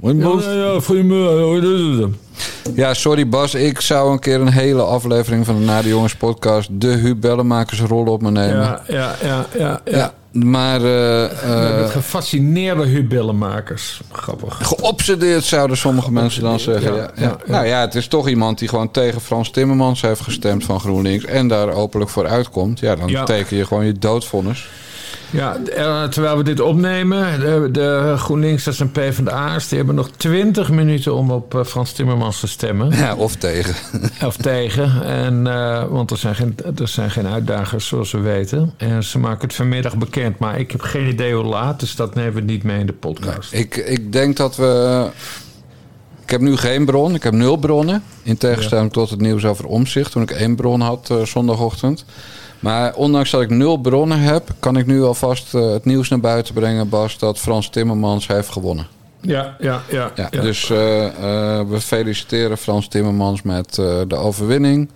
Ja, ja, goedemiddag. Ja, sorry Bas. Ik zou een keer een hele aflevering van de Na de Jongens podcast... de Huub Bellemakers rol op me nemen. Ja, ja, ja, ja. ja. Ja, maar eh, eh, Met gefascineerde hubellenmakers. Grappig. geobsedeerd zouden sommige mensen dan zeggen. ja, Ja, ja. ja, ja. Nou ja, het is toch iemand die gewoon tegen Frans Timmermans heeft gestemd van GroenLinks... en daar openlijk voor uitkomt. Ja, dan Ja. teken je gewoon je doodvonnis. Ja, eh, terwijl we dit opnemen, de, de GroenLinksers en PvdA'ers... die hebben nog twintig minuten om op eh, Frans Timmermans te stemmen. Ja, of tegen. Of tegen. En, eh, want er zijn, geen, er zijn geen uitdagers, zoals we weten. En ze maken het vanmiddag bekend. Maar ik heb geen idee hoe laat, dus dat nemen we niet mee in de podcast. Ik, ik denk dat we... Ik heb nu geen bron. Ik heb nul bronnen. In tegenstelling tot het nieuws over omzicht. Toen ik één bron had zondagochtend. Maar ondanks dat ik nul bronnen heb... kan ik nu alvast eh, het nieuws naar buiten brengen, Bas... dat Frans Timmermans heeft gewonnen. Ja, ja, ja. Ja, ja. Dus eh, eh, we feliciteren Frans Timmermans met de overwinning.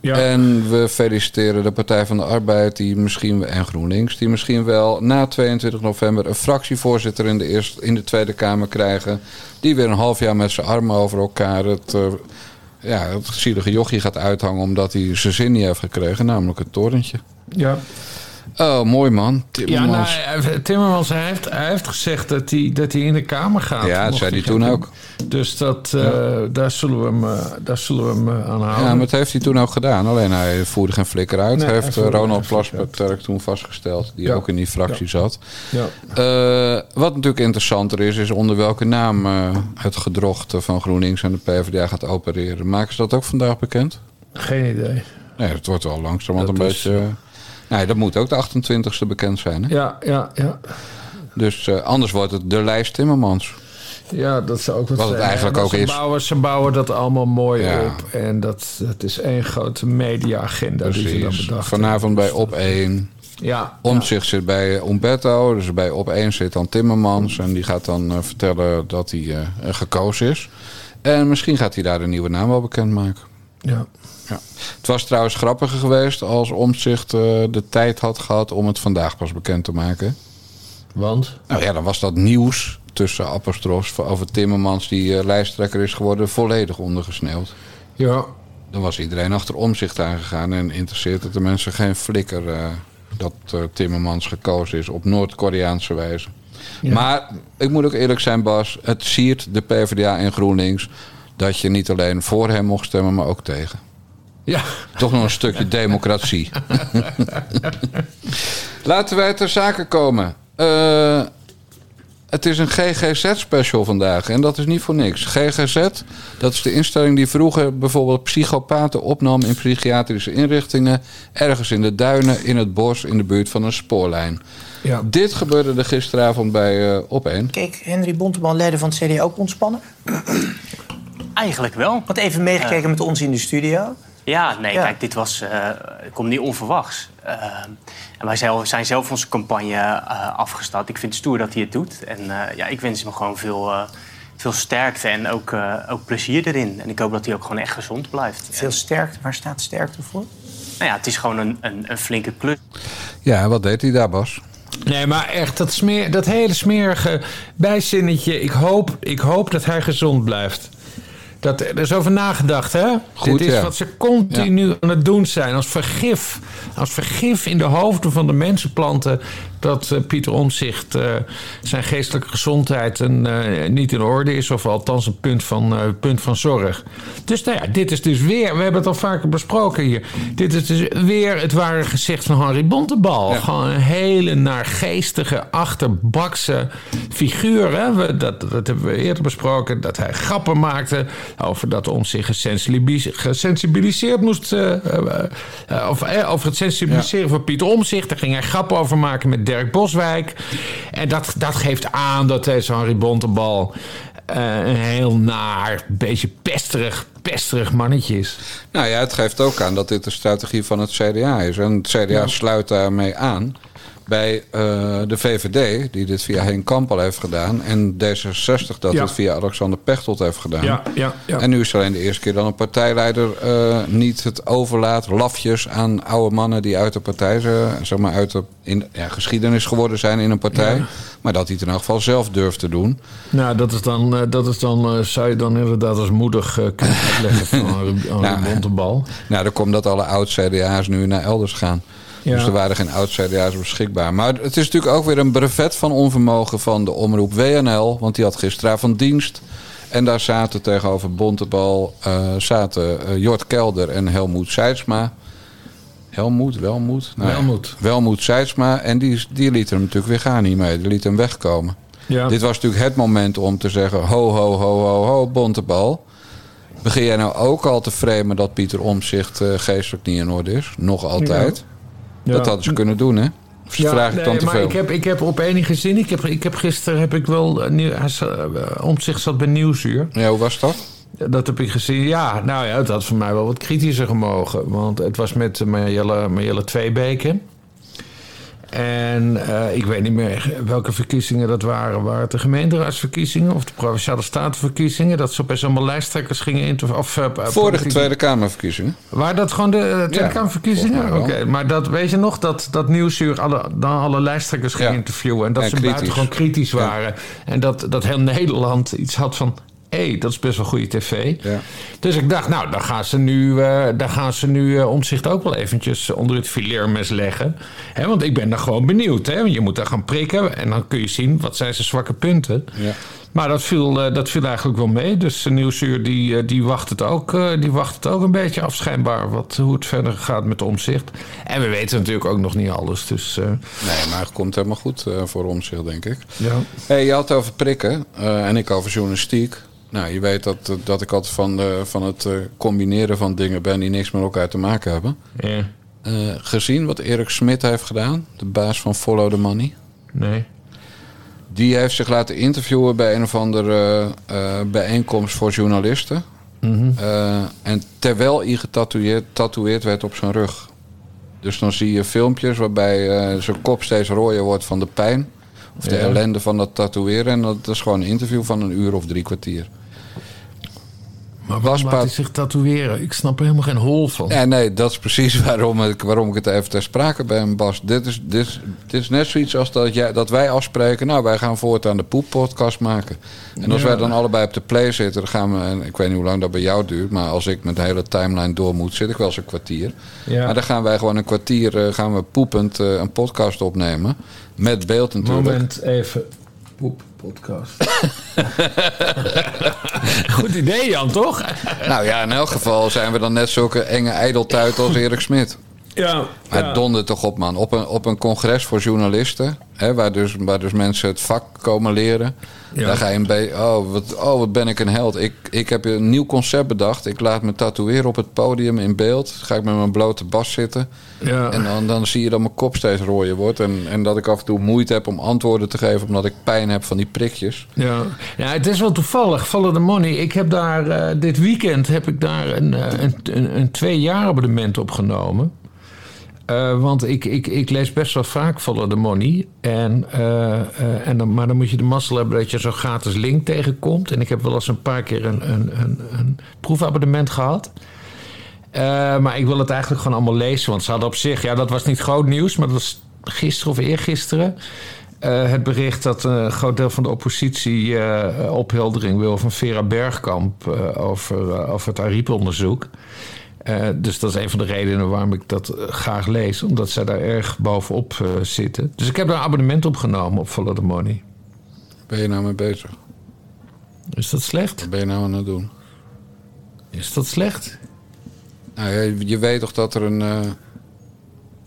Ja. En we feliciteren de Partij van de Arbeid die misschien, en GroenLinks... die misschien wel na 22 november een fractievoorzitter in de, eerste, in de Tweede Kamer krijgen... die weer een half jaar met zijn armen over elkaar het, ja, het zielige jochie gaat uithangen... omdat hij zijn zin niet heeft gekregen, namelijk het torentje. ja. Oh, mooi man, Ja, Timmermans. nou, eh, Timmermans hij heeft, hij heeft gezegd dat hij, dat hij in de Kamer gaat. Ja, dat zei hij toen ook. Dus dat, eh, daar zullen we hem, eh, daar zullen we hem eh, aan houden. Ja, maar dat heeft hij toen ook gedaan. Alleen hij voerde geen flikker uit. Nee, hij heeft Ronald Plasperk toen vastgesteld. Die Ja. ook in die fractie zat. Ja. Wat natuurlijk interessanter is, is onder welke naam het gedrocht van GroenLinks en de PvdA gaat opereren. Maken ze dat ook vandaag bekend? Geen idee. Nee, het wordt wel langzamerhand een is, beetje... nee, dat moet ook de 28e bekend zijn. Hè? Ja, ja, ja. Dus eh, anders wordt het de lijst Timmermans. Ja, dat zou ook wat Wat het zijn. eigenlijk ook ze is. Bouwen, ze bouwen dat allemaal mooi Ja. op. En dat, dat is één grote media-agenda die ze dan bedacht Vanavond bij Op 1. Ja, Omzicht zit bij Umberto, dus bij op één zit dan Timmermans. En die gaat dan eh, vertellen dat hij eh, eh, gekozen is. En misschien gaat hij daar een nieuwe naam wel bekendmaken. ja. Ja. Het was trouwens grappiger geweest als Omzicht eh, de tijd had gehad om het vandaag pas bekend te maken. Want? Nou ja, dan was dat nieuws tussen apostrofs over Timmermans die eh, lijsttrekker is geworden volledig ondergesneeuwd. Ja, Dan was iedereen achter Omzicht aangegaan en interesseert het de mensen geen flikker eh, dat Timmermans gekozen is op Noord-Koreaanse wijze. Ja. Maar ik moet ook eerlijk zijn, Bas, het siert de PvdA en GroenLinks dat je niet alleen voor hem mocht stemmen, maar ook tegen. Ja. Toch nog een stukje democratie. Laten wij ter zake komen. Eh, het is een GGZ-special vandaag en dat is niet voor niks. GGZ, dat is de instelling die vroeger bijvoorbeeld psychopaten opnam in psychiatrische inrichtingen, ergens in de duinen, in het bos, in de buurt van een spoorlijn. ja. Dit gebeurde er gisteravond bij eh op 1. Keek Henry Bonteman, leider van het CDA, ook ontspannen? Eigenlijk wel. Had even meegekeken met ons in de studio. Ja, nee, Ja. kijk, dit was, eh, komt niet onverwachts. Eh, en wij zelf, zijn zelf onze campagne eh, afgestart. Ik vind het stoer dat hij het doet. En eh, ja, ik wens hem gewoon veel, eh, veel sterkte en ook, eh, ook plezier erin. En ik hoop dat hij ook gewoon echt gezond blijft. Veel sterkte. Waar staat sterkte voor? nou ja, het is gewoon een, een, een flinke klus. Ja, wat deed hij daar, Bas? Nee, maar echt, dat, smeer, dat hele smerige bijzinnetje. Ik hoop, ik hoop dat hij gezond blijft. Dat, er is over nagedacht, hè? Goed, Dit is ja. wat ze continu aan het doen zijn. Als vergif. Als vergif in de hoofden van de mensen planten... dat eh, Pieter Omzicht zijn geestelijke gezondheid een, eh, niet in orde is. Of althans een punt van, eh, punt van zorg. Dus nou ja, dit is dus weer... We hebben het al vaker besproken hier. Dit is dus weer het ware gezicht van Henri Bontebal. Ja. Gewoon een hele naargeestige, achterbakse figuur. Hè? We, dat, dat hebben we eerder besproken. Dat hij grappen maakte over dat om zich gesensibilis- gesensibiliseerd moest... eh, eh, eh, of, eh, over het sensibiliseren van Pieter Omzicht. Daar ging hij grappen over maken met Dirk Boswijk. En dat, dat geeft aan dat deze Henri Bontebal... een heel naar, beetje pesterig, pesterig mannetje is. Nou ja, het geeft ook aan dat dit de strategie van het CDA is. En het CDA sluit daarmee aan. Bij eh, de VVD, die dit via Henk Kamp al heeft gedaan. En D66 dat Ja. het via Alexander Pechtold heeft gedaan. Ja, ja, ja. En nu is het alleen de eerste keer dat een partijleider eh, niet het overlaat, lafjes aan oude mannen die uit de partij, ze- zeg maar uit de in, ja, geschiedenis geworden zijn in een partij. Ja. Maar dat hij het in elk geval zelf durft te doen. Nou, dat is dan, eh, dat is dan eh, zou je dan inderdaad als moedig eh, kunnen uitleggen van een bontebal. Nou, dan komt dat alle oud-CDA's nu naar elders gaan. Ja. Dus er waren geen oud-CDA's beschikbaar. Maar het is natuurlijk ook weer een brevet van onvermogen van de omroep WNL. Want die had gisteravond dienst. En daar zaten tegenover Bontebal eh, zaten eh, Jort Kelder en Helmoet Seidsma. Helmoet, Welmoed? Nou Welmoed. Welmoed Seidsma. En die, die liet hem natuurlijk weer gaan hiermee. Die liet hem wegkomen. Ja. Dit was natuurlijk het moment om te zeggen... ho, ho, ho, ho, ho, Bontebal. Begin jij nou ook al te framen dat Pieter Omzicht eh, geestelijk niet in orde is? Nog altijd. Ja. Dat hadden ze kunnen doen, hè? Of Ja, vraag ik nee, dan te maar veel? Ik heb, ik heb op enige zin. Ik heb, ik heb gisteren heb ik wel. eh, zat, eh, Omtzigt zat bij Nieuwsuur. Ja, hoe was dat? Dat heb ik gezien. Ja, nou ja, het had voor mij wel wat kritischer gemogen. Want het was met eh, Marjelle, Marjelle Tweebeke. En eh, ik weet niet meer welke verkiezingen dat waren. Waren het de gemeenteraadsverkiezingen of de provinciale statenverkiezingen? Dat ze opeens allemaal lijsttrekkers gingen interviewen. Of, eh, Vorige politieke- Tweede Kamerverkiezingen. Waren dat gewoon de uh, Tweede Ja, Kamerverkiezingen? Oké, maar dat, weet je nog dat, dat Nieuwsuur alle, dan alle lijsttrekkers ging Ja. interviewen... en dat En ze buitengewoon kritisch Ja. waren. En dat, dat heel Nederland iets had van... hé, hey, dat is best wel goede tv. Ja. Dus ik dacht, nou, dan gaan ze nu, dan gaan ze nu eh, omzicht ook wel eventjes onder het fileermes leggen. Hè, want ik ben daar gewoon benieuwd. Hè? Je moet daar gaan prikken en dan kun je zien wat zijn zijn zwakke punten. Ja. Maar dat viel, eh, dat viel eigenlijk wel mee. Dus de Nieuwsuur die, die, wacht het ook, die wacht het ook een beetje af, schijnbaar. Wat, hoe het verder gaat met omzicht. En we weten natuurlijk ook nog niet alles. Dus Nee, maar het komt helemaal goed eh, voor Omzicht, denk ik. ja. Hey, je had het over prikken en ik over journalistiek. Nou, je weet dat, dat ik altijd van, de, van het eh, combineren van dingen ben die niks met elkaar te maken hebben. ja. Eh, gezien wat Erik Smit heeft gedaan, de baas van Follow the Money. Nee. Die heeft zich laten interviewen bij een of andere eh, bijeenkomst voor journalisten. Eh, en terwijl hij getatoeëerd tatoeëerd werd op zijn rug. Dus dan zie je filmpjes waarbij zijn kop steeds rooier wordt van de pijn. Of de Ja. ellende van dat tatoeëren. En dat is gewoon een interview van een uur of drie kwartier. Maar waarom laat hij Paat- zich tatoeëren? Ik snap er helemaal geen hol van. Ja, nee, dat is precies waarom ik, waarom ik het even ter sprake ben, Bas. Dit is, dit, is, dit is net zoiets als dat, jij, dat wij afspreken. Nou, wij gaan voortaan de poep-podcast maken. En als Ja. wij dan allebei op de play zitten, dan gaan we... En ik weet niet hoe lang dat bij jou duurt, maar als ik met de hele timeline door moet, zit ik wel eens een kwartier. Ja. Maar dan gaan wij gewoon een kwartier eh, gaan we poepend eh, een podcast opnemen. Met beeld natuurlijk. Moment even. Poep, podcast. Goed idee, Jan, toch? Nou ja, in elk geval zijn we dan net zulke enge ijdeltuiten als Erik Smit. Ja. Maar ja. donder toch op, man. Op een, op een congres voor journalisten, hè, waar, dus, waar dus mensen het vak komen leren. Ja. Dan ga je een beetje, oh wat, oh, wat ben ik een held. Ik, ik heb een nieuw concept bedacht. Ik laat me tatoeëren op het podium in beeld. Ga ik met mijn blote bas zitten. Ja. En dan, dan zie je dat mijn kop steeds rooier wordt. En, en dat ik af en toe moeite heb om antwoorden te geven, omdat ik pijn heb van die prikjes. Ja. ja, het is wel toevallig. Follow the Money. Ik heb daar, eh, dit weekend heb ik daar een, eh, een, een, een twee jaar abonnement opgenomen. Eh, want ik, ik, ik lees best wel vaak Follow the Money. En, eh, eh, en dan, maar dan moet je de mazzel hebben dat je zo'n gratis link tegenkomt. En ik heb wel eens een paar keer een, een, een, een proefabonnement gehad. Eh, maar ik wil het eigenlijk gewoon allemaal lezen. Want ze hadden op zich, ja, dat was niet groot nieuws, maar dat was gisteren of eergisteren. het bericht dat een groot deel van de oppositie opheldering wil van Vera Bergkamp over, over het Ariep-onderzoek. Eh, dus dat is een van de redenen waarom ik dat eh, graag lees, omdat zij daar erg bovenop eh, zitten. Dus ik heb daar een abonnement op genomen op Follow the Money. Ben je nou mee bezig? Is dat slecht? Wat ben je nou aan het doen? Is dat slecht? Nou, je, je weet toch dat er, een,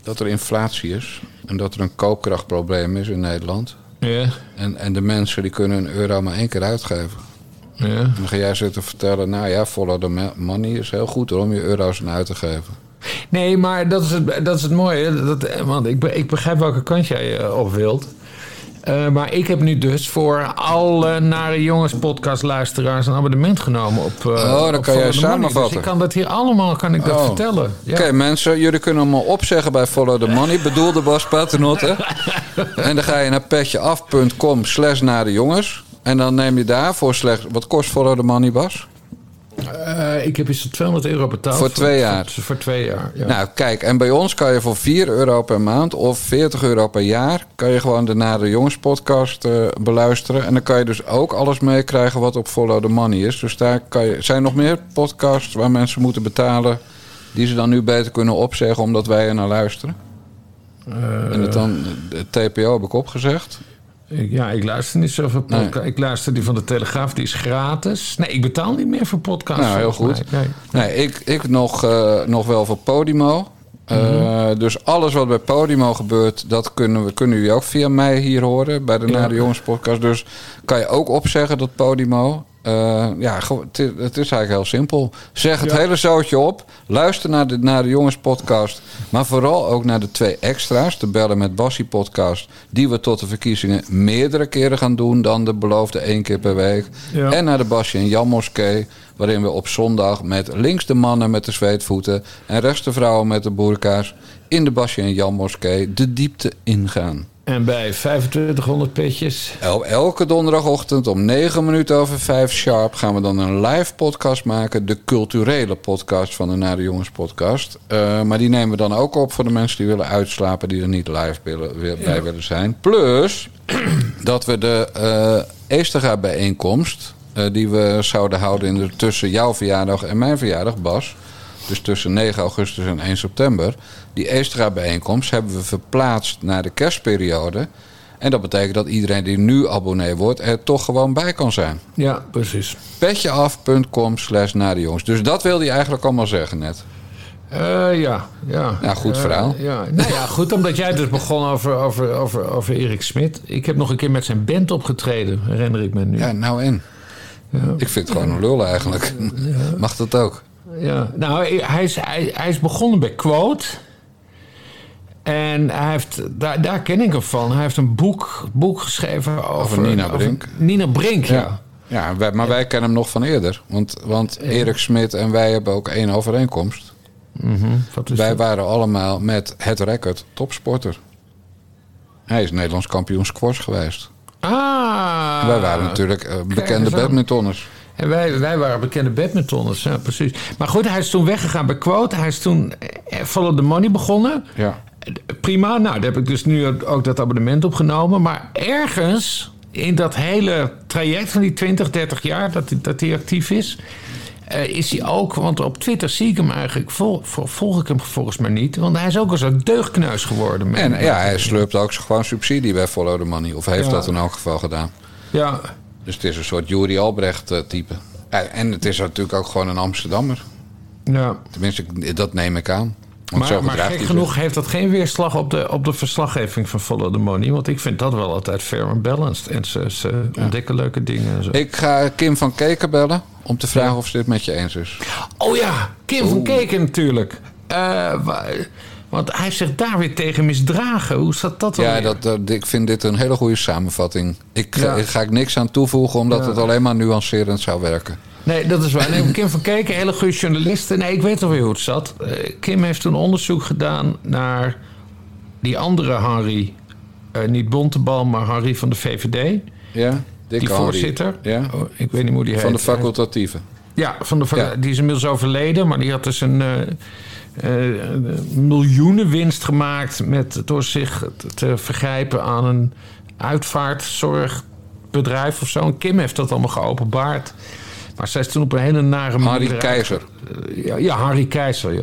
dat er inflatie is. En dat er een koopkrachtprobleem is in Nederland. Ja, En, en de mensen die kunnen een euro maar één keer uitgeven. Ja. Dan ga jij zitten vertellen, nou ja, follow the money is heel goed hoor, om je euro's aan uit te geven. Nee, maar dat is het, dat is het mooie. Dat, want ik, ik begrijp welke kant jij eh, op wilt. Eh, maar ik heb nu dus voor alle Nare Jongens podcast luisteraars een abonnement genomen op. eh, Oh, dan kan jij Money. samenvatten. Dus ik kan dat hier allemaal kan ik dat Oh. vertellen. Ja. Oké, mensen, jullie kunnen allemaal opzeggen bij Follow the Money. Bedoelde Bas Paternotte. en dan ga je naar petjeaf.com slash naar de jongens. En dan neem je daarvoor slechts... Wat kost Follow the Money, Bas? Eh, ik heb eens 200 euro betaald. Voor twee jaar. Voor, voor twee jaar. Ja. Nou, kijk, en bij ons kan je voor 4 euro per maand of 40 euro per jaar... kan je gewoon de Nare Jongens podcast eh, beluisteren. En dan kan je dus ook alles meekrijgen wat op Follow the Money is. Dus daar kan je... Zijn nog meer podcasts waar mensen moeten betalen... die ze dan nu beter kunnen opzeggen omdat wij er naar luisteren? en het dan, de TPO heb ik opgezegd. Ja, ik luister niet zoveel Nee. podcast. Ik luister die van de Telegraaf, die is gratis. Nee, ik betaal niet meer voor podcasts. Nou, heel goed. mij. Nee. Nee, ik, ik nog, eh, nog wel voor Podimo. Eh, Dus alles wat bij Podimo gebeurt, dat kunnen, we, kunnen jullie ook via mij hier horen bij de Ja. Nare Jongens podcast. Dus kan je ook opzeggen dat Podimo. Eh, ja, het, is- eigenlijk heel simpel. Zeg het Ja. hele zootje op. Luister naar de Nare Jongens podcast. Maar vooral ook naar de twee extra's. De Bellen met Bassie podcast. Die we tot de verkiezingen meerdere keren gaan doen dan de beloofde één keer per week. Ja. En naar de Basje en Jan Moskee. Waarin we op zondag met links de mannen met de zweetvoeten. En rechts de vrouwen met de boerka's. In de Basje en Jan Moskee de diepte ingaan. En bij 2500 petjes. El- Elke donderdagochtend om 9 minuten over 5 sharp gaan we dan een live podcast maken. De culturele podcast van de Nare Jongens podcast. Eh, maar die nemen we dan ook op voor de mensen die willen uitslapen. Die er niet live willen, bij willen zijn. Plus dat we de eh Eestega bijeenkomst. eh, die we zouden houden in de, tussen jouw verjaardag en mijn verjaardag, Bas. Dus tussen 9 augustus en 1 september. Die Eestera bijeenkomst hebben we verplaatst naar de kerstperiode. En dat betekent dat iedereen die nu abonnee wordt er toch gewoon bij kan zijn. Ja, precies. Petjeaf.com slash naar de jongens. Dus dat wilde je eigenlijk allemaal zeggen net. Eh, ja, ja. Ja, goed Eh, verhaal. ja. Nou ja, goed, omdat jij dus begon over, over, over, over Erik Smit. Ik heb nog een keer met zijn band opgetreden, herinner ik me nu. Ja, nou en? Ik vind het gewoon een lul eigenlijk. Mag dat ook? Ja, nou, hij is, hij, hij is begonnen bij Quote. En hij heeft, daar, daar ken ik hem van. Hij heeft een boek, boek geschreven over... Nina Brink. Nina Brink, ja. Ja. Ja, wij- maar wij kennen hem nog van eerder. Want, want Erik Smit en wij hebben ook één overeenkomst. Is Wij dat? waren allemaal met het record topsporter. Hij is Nederlands kampioen squash geweest. Ah! wij waren natuurlijk eh, bekende badmintonners. En wij, wij waren bekende badmintonners, ja, precies. Maar goed, hij is toen weggegaan bij Quote. Hij is toen eh, Follow the Money begonnen. Ja. Prima, nou, daar heb ik dus nu ook dat abonnement opgenomen. Maar ergens in dat hele traject van die 20, 30 jaar dat, hij- dat hij actief is... eh, is hij ook, want op Twitter zie ik hem eigenlijk, vol, vol- volg ik hem volgens mij niet. Want hij is ook een soort deugdkneus geworden. En ja, hij slurpt ook gewoon subsidie bij Follow the Money. Of heeft Ja. dat in elk geval gedaan. Ja, Dus het is een soort Juri Albrecht eh, type. En het is natuurlijk ook gewoon een Amsterdammer. ja. Tenminste, dat neem ik aan. Want Maar, maar gek genoeg heeft dat geen weerslag op de, op de verslaggeving van Follow the Money. Want ik vind dat wel altijd fair and balanced. En ze, ze ontdekken leuke dingen en zo. Ik ga Kim van Keken bellen om te vragen of ze dit met je eens is. Oh ja, Kim van Keken natuurlijk. Wa- want hij heeft zich daar weer tegen misdragen. Hoe zat dat dan Ja, weer? dat, dat- ik vind dit een hele goede samenvatting. Ik Ja. ik ga ik niks aan toevoegen, omdat Ja. het alleen maar nuancerend zou werken. Nee, dat is waar. Nee, Kim van Keken, hele goede journaliste. Nee, ik weet alweer hoe het zat. Eh, Kim heeft toen onderzoek gedaan naar die andere. Eh, niet Bontebal, maar Henry van de VVD. Ja? Dick die voorzitter. Ja? Oh, ik weet niet hoe die heet. Van de facultatieve. Ja, van de, Ja. die is inmiddels overleden, maar die had dus een eh, eh, een miljoenenwinst gemaakt met, door zich te- vergrijpen aan een uitvaartzorgbedrijf of zo. En Kim heeft dat allemaal geopenbaard. Maar zij is toen op een hele nare manier... Harry uit- Keizer. Ja, ja, Harry Keizer, ja.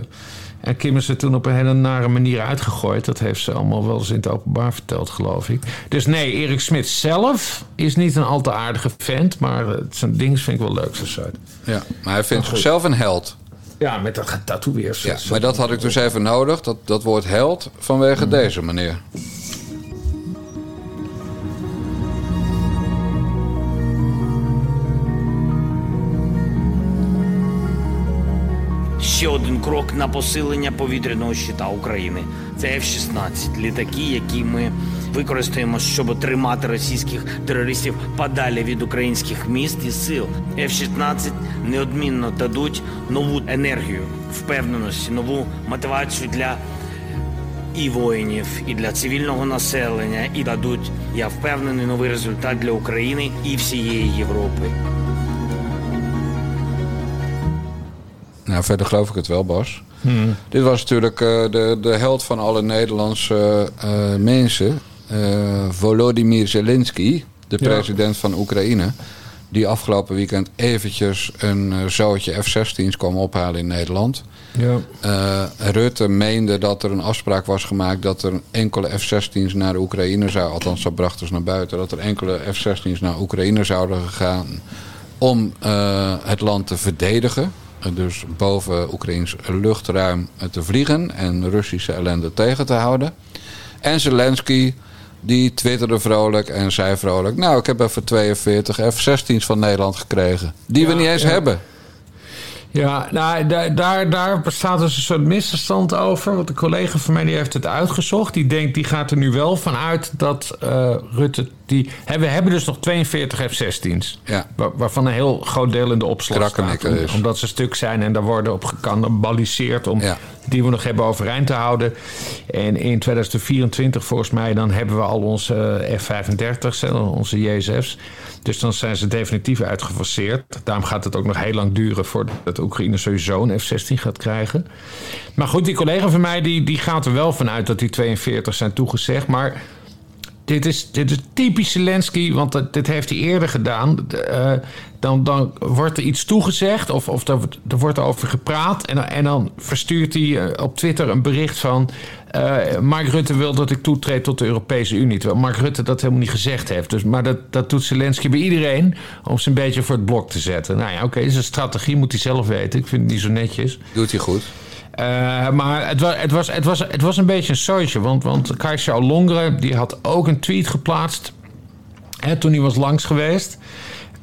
En Kim is er toen op een hele nare manier uitgegooid. Dat heeft ze allemaal wel eens in het openbaar verteld, geloof ik. Dus nee, Erik Smit zelf is niet een al te aardige vent. Maar eh, zijn dings vind ik wel leuk, zo. Ja, maar hij vindt zichzelf een held. Ja, met dat getatoeëerd. Ja, maar dat had ik dus even nodig, dat, dat woord held, vanwege deze meneer. Ще один крок на посилення повітряного щита України. Це F-16, літаки, які ми використаємо, щоб тримати російських терористів подалі від українських міст і сил. F-16 неодмінно дадуть нову енергію, впевненість, нову мотивацію для і воїнів, і для цивільного населення, і дадуть, я впевнений, новий результат для України і всієї Європи. Nou, verder geloof ik het wel, Bas. Dit was natuurlijk eh, de, de held van alle Nederlandse eh, mensen. eh, Volodymyr Zelensky, de Ja. president van Oekraïne. Die afgelopen weekend eventjes een zootje F-16's kwam ophalen in Nederland. Ja. Rutte meende dat er een afspraak was gemaakt dat er enkele F-16's naar Oekraïne zou, althans dat brachten ze naar buiten, dat er enkele F-16's naar Oekraïne zouden gaan om het land te verdedigen. Eh, Dus boven Oekraïns luchtruim te vliegen en Russische ellende tegen te houden. En Zelensky, die twitterde vrolijk en zei vrolijk... nou, ik heb even 42 F-16's van Nederland gekregen. Die we niet eens ja. hebben. Ja, nou, daar, daar, daar bestaat dus een soort misverstand over. Want een collega van mij die heeft het uitgezocht. Die denkt, die gaat er nu wel van uit dat eh, Rutte... Die, hè, we hebben dus nog 42 F-16's. Ja. Waar- waarvan een heel groot deel in de opslag staat. Om- dus. Omdat ze stuk zijn en daar worden op gekannibaliseerd... om Ja. die we nog hebben overeind te houden. En in 2024 volgens mij... dan hebben we al onze eh, F-35's, hè, onze JSF's. Dus dan zijn ze definitief uitgefaseerd. Daarom gaat het ook nog heel lang duren... voordat Oekraïne sowieso een F-16 gaat krijgen. Maar goed, die collega van mij die, die gaat er wel vanuit... dat die 42 zijn toegezegd, maar... Dit is, dit is typisch Zelensky, want dat, dit heeft hij eerder gedaan. Eh, dan, dan wordt er iets toegezegd of, of er, er wordt over gepraat. En, en dan verstuurt hij eh, op Twitter een bericht van... eh, Mark Rutte wil dat ik toetreed tot de Europese Unie. Terwijl Mark Rutte dat helemaal niet gezegd heeft. Dus, maar dat, dat doet Zelensky bij iedereen om ze een beetje voor het blok te zetten. Nou ja, oké, zijn strategie moet hij zelf weten. Ik vind het niet zo netjes. Doet hij goed. Eh, maar het was, het, was, het, was, het was een beetje een soortje. Want, want Kajsa Longre die had ook een tweet geplaatst. Hè, toen hij was langs geweest.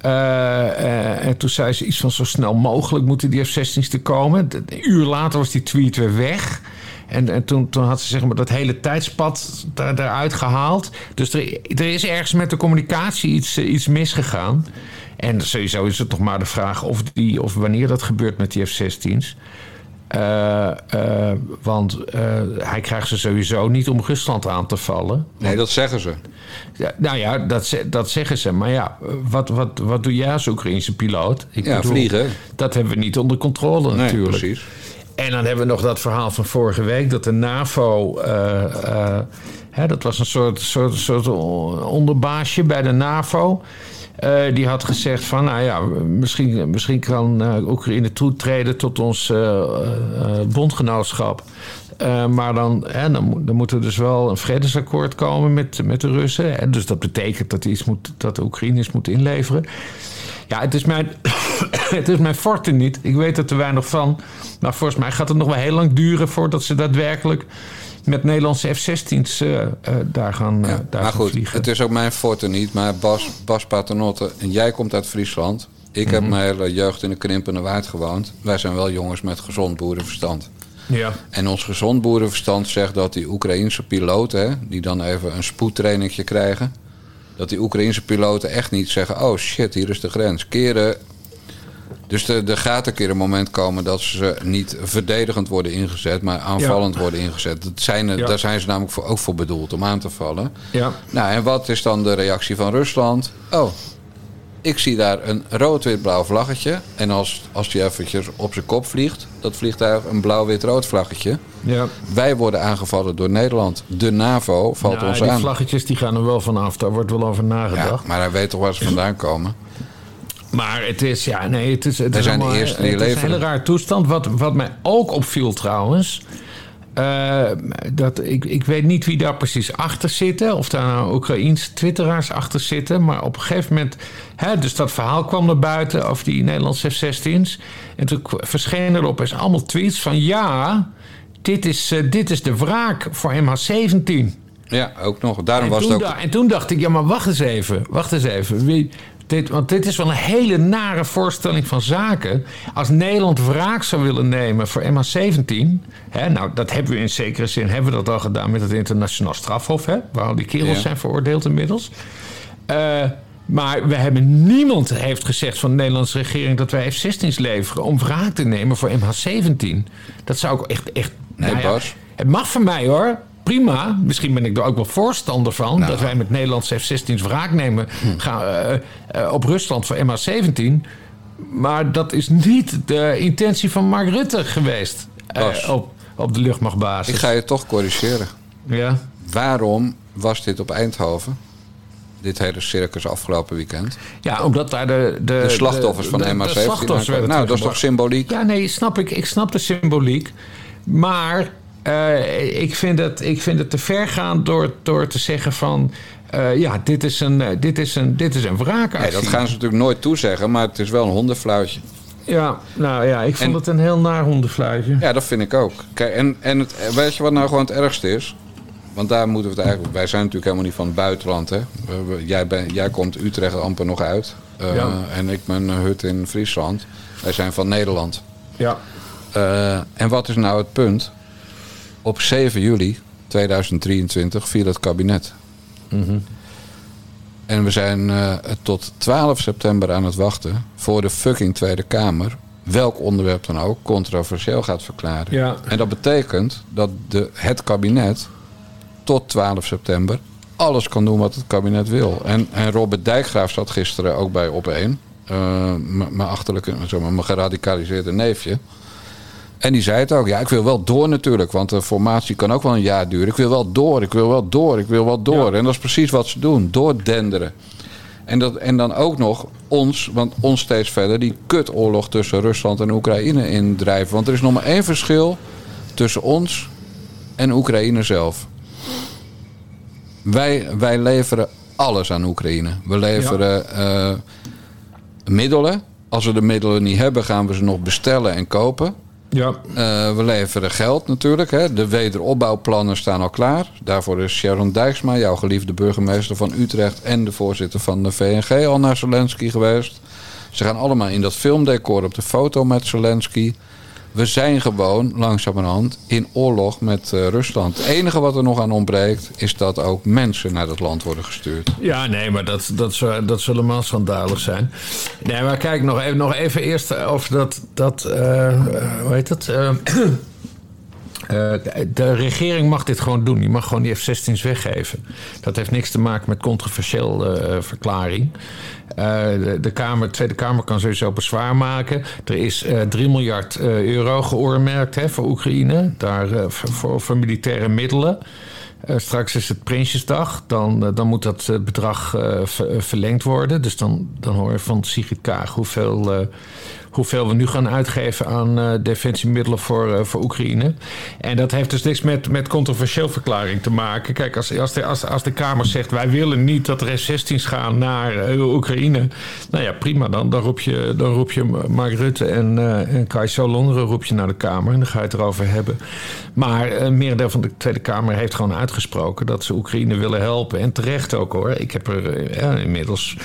Eh, eh, en toen zei ze iets van zo snel mogelijk moeten die F-16's te komen. Een uur later was die tweet weer weg. En, en toen, toen had ze zeg maar, dat hele tijdspad daar, daaruit gehaald. Dus er, er is ergens met de communicatie iets, iets misgegaan. En sowieso is het nog maar de vraag of, die, of wanneer dat gebeurt met die F-16's. Eh, eh, want eh, hij krijgt ze sowieso niet om Rusland aan te vallen. Nee, dat zeggen ze. Ja, nou ja, dat, dat zeggen ze. Maar ja, wat, wat, wat doe jij als Oekraïnse piloot? Ik Ja, vliegen. Dat hebben we niet onder controle Nee, natuurlijk. precies. En dan hebben we nog dat verhaal van vorige week... dat de NAVO... hè, dat was een soort, soort, soort onderbaasje bij de NAVO... eh, die had gezegd van, nou ja, misschien, misschien kan eh, Oekraïne toetreden tot ons eh, bondgenootschap. Maar dan, hè, dan, moet- dan moet er dus wel een vredesakkoord komen met, met de Russen. En dus dat betekent dat, iets moet, dat de Oekraïners moeten inleveren. Ja, het is mijn, het is mijn forte niet. Ik weet er te weinig van. Maar volgens mij gaat het nog wel heel lang duren voordat ze daadwerkelijk met Nederlandse F-16's eh, eh, daar gaan, eh, Ja, daar maar gaan goed, vliegen. het is ook mijn forte niet. Maar Bas, Bas Paternotte, en jij komt uit Friesland. Ik heb mijn hele jeugd in de krimpende waard gewoond. Wij zijn wel jongens met gezond boerenverstand. Ja. En ons gezond boerenverstand zegt dat die Oekraïense piloten... Die dan even een spoedtrainingje krijgen... dat die Oekraïense piloten echt niet zeggen... oh shit, hier is de grens. Keren... Dus er, er gaat een keer een moment komen dat ze niet verdedigend worden ingezet... maar aanvallend worden ingezet. Dat zijn, er- Ja. Daar zijn ze namelijk voor, ook voor bedoeld, om aan te vallen. Ja. Nou, en wat is dan de reactie van Rusland? Oh, ik zie daar een rood-wit-blauw vlaggetje. En als, als die eventjes op zijn kop vliegt, dat vliegtuig een blauw-wit-rood vlaggetje. ja. Wij worden aangevallen door Nederland. De NAVO valt Nou, ons die aan. vlaggetjes die gaan er wel vanaf. Daar wordt wel over Ja, nagedacht. maar hij weet toch waar ze vandaan komen. Maar het is, ja, nee, het is, het Wij is, allemaal- het een hele rare toestand. Wat, wat mij ook opviel trouwens. eh, dat, ik, ik weet niet wie daar precies achter zitten. Of daar nou Oekraïense twitteraars achter zitten. Maar op een gegeven moment... Hè, dus dat verhaal kwam naar buiten over die Nederlandse F-16's. En toen verschenen er opeens allemaal tweets van... Ja, dit is, eh, dit is de wraak voor MH17. Ja, ook nog. Daarom En was toen, het ook... en toen dacht ik, ja, maar wacht eens even. Wacht eens even. Wie, Dit, want dit is wel een hele nare voorstelling van zaken. Als Nederland wraak zou willen nemen voor MH17... Hè, nou, dat hebben we in zekere zin hebben we dat al gedaan met het internationaal strafhof... Hè, waar al die kerels Ja. zijn veroordeeld inmiddels. Eh, maar we hebben niemand heeft gezegd van de Nederlandse regering... dat wij F-16's leveren om wraak te nemen voor MH17. Dat zou ik echt... echt Nee, nou ja, Bas. het mag van mij hoor. Prima. Misschien ben ik er ook wel voorstander van. Nou. Dat wij met Nederlandse F-16's wraak nemen gaan, eh, eh, op Rusland voor MH17. Maar dat is niet de intentie van Mark Rutte geweest. eh, op, op de luchtmachtbasis. Ik ga je toch corrigeren. Ja. Waarom was dit op Eindhoven? Dit hele circus afgelopen weekend. ja, omdat daar de... De, De slachtoffers van de, de- de MH17. slachtoffers aankwamen. werden nou, dat is toch symboliek? Ja, nee, snap ik. Ik snap de symboliek. Maar eh, ik, vind het, ik vind het te ver gaan door, door te zeggen van... eh, ja, dit is een, eh, dit is een, dit is een wraakactie. Nee, dat gaan ze natuurlijk nooit toezeggen, maar het is wel een hondenfluitje. Ja, nou ja, ik vond En- het een heel naar hondenfluitje. Ja, dat vind ik ook. Kijk, en en het, weet je wat nou gewoon het ergste is? Want daar moeten we het eigenlijk... Wij zijn natuurlijk helemaal niet van het buitenland, hè? Jij, ben, jij komt Utrecht amper nog uit. Ja. En ik een hut in Friesland. Wij zijn van Nederland. Ja. En wat is nou het punt? Op 7 juli 2023 viel het kabinet. En we zijn eh, tot 12 september aan het wachten voor de fucking Tweede Kamer. Welk onderwerp dan ook controversieel gaat verklaren. Ja. En dat betekent dat de, het kabinet tot 12 september alles kan doen wat het kabinet wil. En, en Robert Dijkgraaf zat gisteren ook bij op één. eh, m- mijn achterlijke, zeg maar, mijn geradicaliseerde neefje. En die zei het ook. Ja, ik wil wel door natuurlijk. Want de formatie kan ook wel een jaar duren. Ik wil wel door, ik wil wel door, ik wil wel door. Ja. En dat is precies wat ze doen. Doordenderen. En, dat, en dan ook nog ons, want ons steeds verder... die kutoorlog tussen Rusland en Oekraïne indrijven. Want er is nog maar één verschil tussen ons en Oekraïne zelf. Wij, wij leveren alles aan Oekraïne. We leveren eh, middelen. Als we de middelen niet hebben, gaan we ze nog bestellen en kopen. Ja. Eh, we leveren geld natuurlijk. Hè. De wederopbouwplannen staan al klaar. Daarvoor is Sharon Dijksma, jouw geliefde burgemeester van Utrecht... en de voorzitter van de VNG al naar Zelensky geweest. Ze gaan allemaal in dat filmdecor op de foto met Zelensky. We zijn gewoon langzamerhand in oorlog met eh, Rusland. Het enige wat er nog aan ontbreekt... is dat ook mensen naar dat land worden gestuurd. Ja, nee, maar dat, dat, dat zullen maar schandalig zijn. Nee, maar kijk, nog even, nog even eerst over dat... dat eh, hoe heet het? Eh, de regering mag dit gewoon doen. Die mag gewoon die F-16's weggeven. Dat heeft niks te maken met controversieel eh, verklaring. Eh, de, Kamer, Tweede Kamer kan sowieso bezwaar maken. Er is eh 3 miljard euro geoormerkt hè, voor Oekraïne. Daar, voor, voor, militaire middelen. Straks is het Prinsjesdag. Dan, dan moet dat bedrag ver- verlengd worden. Dus dan, dan hoor je van Sigrid Kaag hoeveel, hoeveel we nu gaan uitgeven aan eh, defensiemiddelen voor, eh, voor Oekraïne. En dat heeft dus niks met, met controversieel verklaring te maken. Kijk, als, als, de, als, de Kamer zegt wij willen niet dat er F-16's gaan naar eh, Oekraïne. Nou ja, prima. Dan, dan, roep, je, dan roep je Mark Rutte en, eh en Kai Solonderen roep je naar de Kamer. En dan ga je het erover hebben. Maar een merendeel van de Tweede Kamer heeft gewoon uitgesproken dat ze Oekraïne willen helpen. En terecht ook hoor. Ik heb er inmiddels.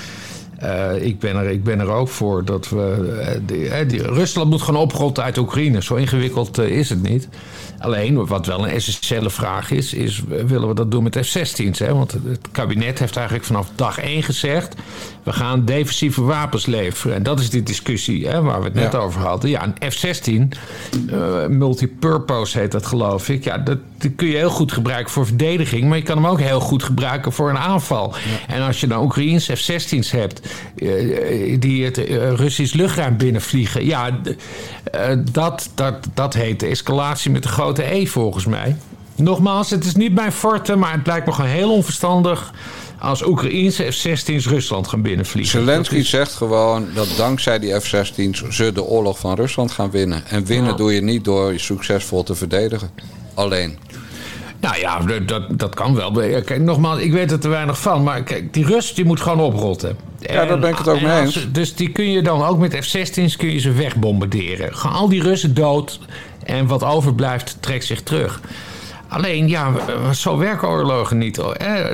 Eh, ik, ben er, ik ben er ook voor dat we. eh, eh, die- Rusland moet gewoon oprotten uit Oekraïne. Zo ingewikkeld is het niet. Alleen, wat wel een essentiële vraag is, is: willen we dat doen met F-16's? Hè? Want het kabinet heeft eigenlijk vanaf dag één gezegd: we gaan defensieve wapens leveren. En dat is die discussie hè, waar we het net Ja. over hadden. Ja, een F-16, eh, multipurpose heet dat geloof ik. Ja, dat, kun je heel goed gebruiken voor verdediging, maar je kan hem ook heel goed gebruiken voor een aanval. En als je dan Oekraïense F-16's hebt eh, die het eh, Russisch luchtruim binnenvliegen, ja, eh, dat, dat, dat heet de escalatie met de grote E volgens mij. Nogmaals, het is niet mijn forte, maar het lijkt me gewoon heel onverstandig als Oekraïense F-16's Rusland gaan binnenvliegen. Zelensky is- zegt gewoon dat dankzij die F-16's ze de oorlog van Rusland gaan winnen. En winnen doe je niet door je succesvol te verdedigen. Alleen. Nou ja, dat- dat, kan wel. Kijk, nogmaals, ik weet er te weinig van. Maar kijk, die Rus die moet gewoon oprotten. Ja, daar ben ik het ook mee eens. Dus die kun je dan ook met F-16's kun je ze wegbombarderen. Gaan al die Russen dood en wat overblijft trekt zich terug. Alleen, ja, zo werken oorlogen niet. Eh,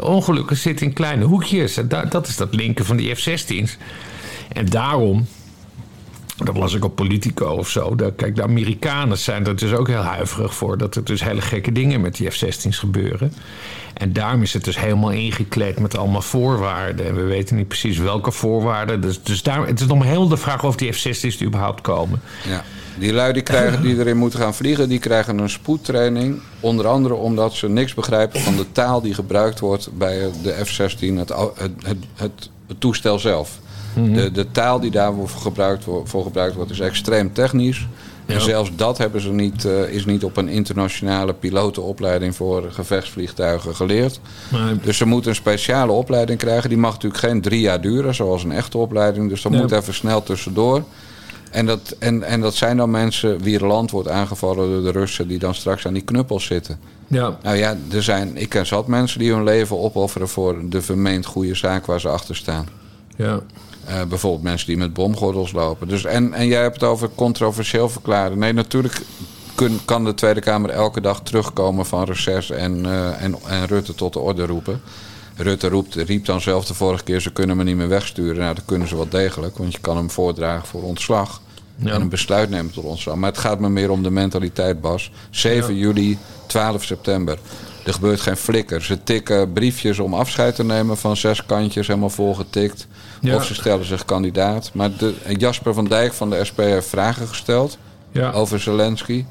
ongelukken zitten in kleine hoekjes. Dat, is dat linken van die F-16's. En daarom dat las ik op Politico of zo. Kijk, de Amerikanen zijn er dus ook heel huiverig voor. Dat er dus hele gekke dingen met die F-16's gebeuren. En daarom is het dus helemaal ingekleed met allemaal voorwaarden. En we weten niet precies welke voorwaarden. Dus, dus daar, het is nog helemaal de vraag of die F-16's überhaupt komen. Ja. Die lui die, krijgen, die erin moeten gaan vliegen, die krijgen een spoedtraining. Onder andere omdat ze niks begrijpen van de taal die gebruikt wordt bij de F-16, het, het, het, het, toestel zelf. De, de taal die daarvoor gebruikt, voor gebruikt wordt is extreem technisch. En zelfs dat hebben ze niet, eh, is niet op een internationale pilotenopleiding voor gevechtsvliegtuigen geleerd. Maar, Dus ze moeten een speciale opleiding krijgen. Die mag natuurlijk geen drie jaar duren, zoals een echte opleiding. Dus dat Nee. moet even snel tussendoor. En dat, en, en dat zijn dan mensen wie land wordt aangevallen door de Russen... die dan straks aan die knuppels zitten. ja, Nou ja, er zijn, ik ken zat mensen die hun leven opofferen... voor de vermeend goede zaak waar ze achter staan. ja. Eh, bijvoorbeeld mensen die met bomgordels lopen. Dus, en, en jij hebt het over controversieel verklaren. Nee, natuurlijk kun, kan de Tweede Kamer elke dag terugkomen van reces en, eh, en, en Rutte tot de orde roepen. Rutte roept, riep dan zelf de vorige keer: ze kunnen me niet meer wegsturen. Nou, dat kunnen ze wel degelijk, want je kan hem voordragen voor ontslag. Ja. En een besluit nemen tot ontslag. Maar het gaat me meer om de mentaliteit, Bas. 7 juli, 12 september. Er gebeurt geen flikker. Ze tikken briefjes om afscheid te nemen van zes kantjes, helemaal volgetikt. Ja. Of ze stellen zich kandidaat. Maar de, Jasper van Dijk van de SP heeft vragen gesteld over Zelensky.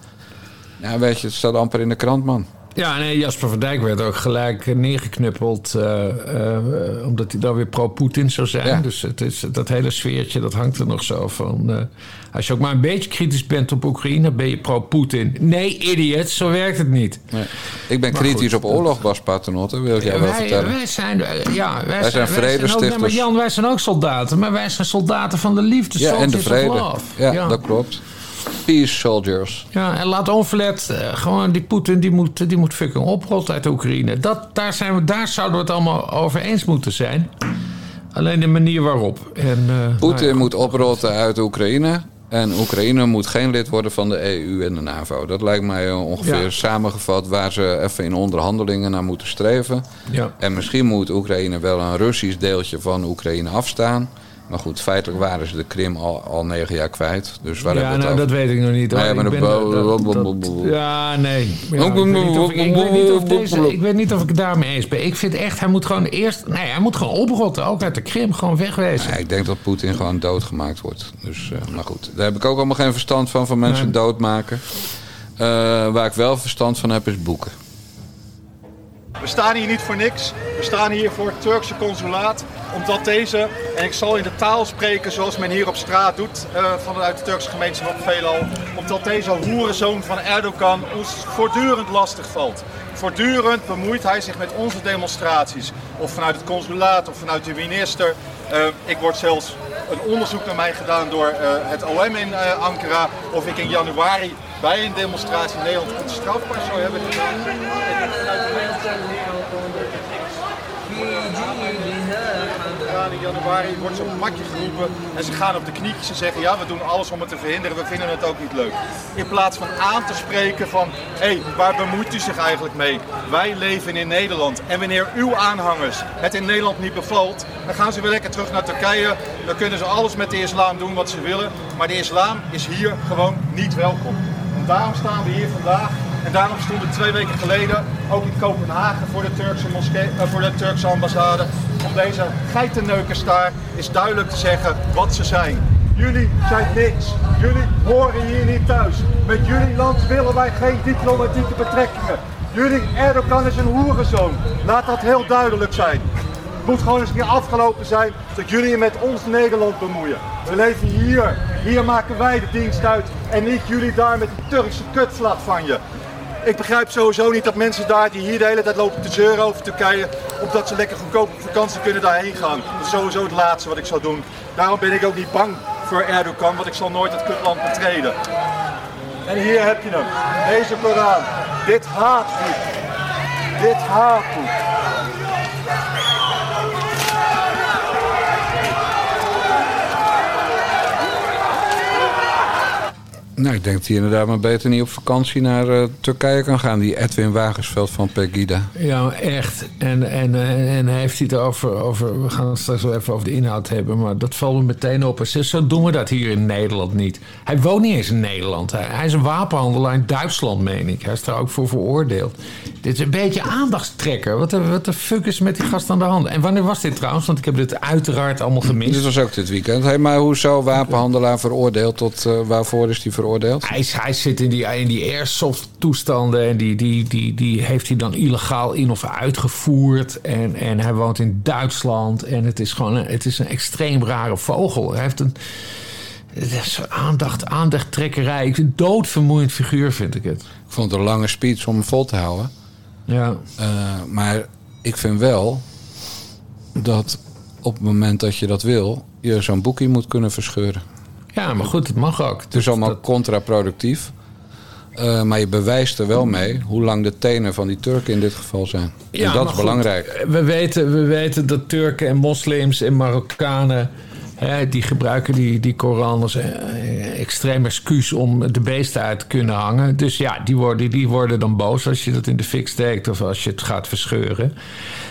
Ja, weet je, het staat amper in de krant, man. Ja, nee, Jasper van Dijk werd ook gelijk eh, neergeknuppeld. eh, eh, omdat hij dan weer pro-Poetin zou zijn. Ja. Dus het is, dat hele sfeertje, dat hangt er nog zo van. als je ook maar een beetje kritisch bent op Oekraïne, ben je pro-Poetin. Nee, idiot, zo werkt het niet. Nee. Ik ben Maar kritisch goed, op oorlog, Bas Paternotte, wil ik jou wel wij, vertellen. wij zijn, ja, wij, zijn vredestichters. maar Jan, wij zijn ook soldaten, maar wij zijn soldaten van de liefde. ja, en de vrede. ja. dat klopt. Peace soldiers. Ja, en laat onverlet, eh, gewoon die Poetin, die moet, die moet fucking oprotten uit Oekraïne. Dat, daar, zijn we, daar zouden we het allemaal over eens moeten zijn. Alleen de manier waarop. En, eh, Poetin nou ja, moet oprotten uit Oekraïne. En Oekraïne moet geen lid worden van de EU en de NAVO. Dat lijkt mij ongeveer Ja. samengevat waar ze even in onderhandelingen naar moeten streven. Ja. En misschien moet Oekraïne wel een Russisch deeltje van Oekraïne afstaan. Maar goed, feitelijk waren ze de Krim al, al negen jaar kwijt. Dus waar ja, hebben we nou, het dat weet ik nog niet. hoor. Nee, maar Ik ben, dat- dat- bo- Ja, nee. Ja, ik, weet niet of ik, ik weet niet of deze, ik weet niet of ik het daarmee eens ben. Ik vind echt, hij moet gewoon eerst... Nee, hij moet gewoon oprotten. Ook uit de Krim, gewoon wegwezen. Ja, ik denk dat Poetin gewoon doodgemaakt wordt. Dus, eh, maar goed, daar heb ik ook allemaal geen verstand van, van mensen Nee. doodmaken. Eh, waar ik wel verstand van heb, is boeken. We staan hier niet voor niks. We staan hier voor het Turkse consulaat. Omdat deze, en ik zal in de taal spreken zoals men hier op straat doet, eh, vanuit de Turkse gemeenschap veelal. Omdat deze hoerenzoon van Erdogan ons voortdurend lastig valt. Voortdurend bemoeit hij zich met onze demonstraties. Of vanuit het consulaat of vanuit de minister. Eh, ik word zelfs een onderzoek naar mij gedaan door eh, het OM in Ankara. Of ik in januari bij een demonstratie in Nederland iets strafbaar zou hebben gedaan. In januari wordt zo'n matje geroepen en ze gaan op de knietjes en zeggen ja, we doen alles om het te verhinderen, we vinden het ook niet leuk. In plaats van aan te spreken van, hé, hey, waar bemoeit u zich eigenlijk mee? Wij leven in Nederland en wanneer uw aanhangers het in Nederland niet bevalt, dan gaan ze weer lekker terug naar Turkije. Dan kunnen ze alles met de islam doen wat ze willen, maar de islam is hier gewoon niet welkom. Daarom staan we hier vandaag en daarom stonden twee weken geleden ook in Kopenhagen voor de Turkse, moskee, eh, voor de ambassade. Om deze geitenneukers daar is duidelijk te zeggen wat ze zijn. Jullie zijn niks. Jullie horen hier niet thuis. Met jullie land willen wij geen diplomatieke betrekkingen. Jullie Erdogan is een hoerenzoon. Laat dat heel duidelijk zijn. Moet gewoon eens een keer afgelopen zijn dat jullie je met ons Nederland bemoeien. We leven hier. Hier maken wij de dienst uit. En niet jullie daar met die Turkse kutvlag van je. Ik begrijp sowieso niet dat mensen daar die hier de hele tijd lopen te zeuren over Turkije, omdat ze lekker goedkoop op vakantie kunnen daarheen gaan. Dat is sowieso het laatste wat ik zou doen. Daarom ben ik ook niet bang voor Erdogan, want ik zal nooit het kutland betreden. En hier heb je hem, deze Koran. Dit haatboek. Dit haatboek. Nou, ik denk dat hij inderdaad maar beter niet op vakantie naar eh, Turkije kan gaan. Die Edwin Wagensveld van Pegida. Ja, echt. En, en, en, en hij heeft hij het over, over... We gaan het straks wel even over de inhoud hebben... maar dat valt me meteen op. Zegt, zo doen we dat hier in Nederland niet. Hij woont niet eens in Nederland. Hij, hij is een wapenhandelaar in Duitsland, meen ik. Hij is daar ook voor veroordeeld. Dit is een beetje aandachtstrekker. Wat de, wat de fuck is met die gast aan de hand? En wanneer was dit trouwens? Want ik heb dit uiteraard allemaal gemist. Dit was ook dit weekend. Hey, maar hoezo wapenhandelaar veroordeeld? Tot eh, waarvoor is hij veroordeeld? Hij, is- hij zit in die, in die airsoft toestanden en die, die, die, die heeft hij dan illegaal in of uitgevoerd. En, en hij woont in Duitsland en het is gewoon een, het is een extreem rare vogel. Hij heeft een aandacht, aandachttrekkerij. Ik een doodvermoeiend figuur, vind ik het. Ik vond het een lange speech om hem vol te houden. Ja, Eh, maar ik vind wel dat op het moment dat je dat wil... je zo'n boekje moet kunnen verscheuren. Ja maar goed, het mag ook. Het is allemaal contraproductief. Eh, maar je bewijst er wel mee hoe lang de tenen van die Turken in dit geval zijn. en dat is goed, belangrijk. We weten, we weten dat Turken en moslims en Marokkanen... Die gebruiken die, die Koran als eh, extreem excuus om de beesten uit te kunnen hangen. Dus ja, die worden, die worden dan boos als je dat in de fik steekt of als je het gaat verscheuren.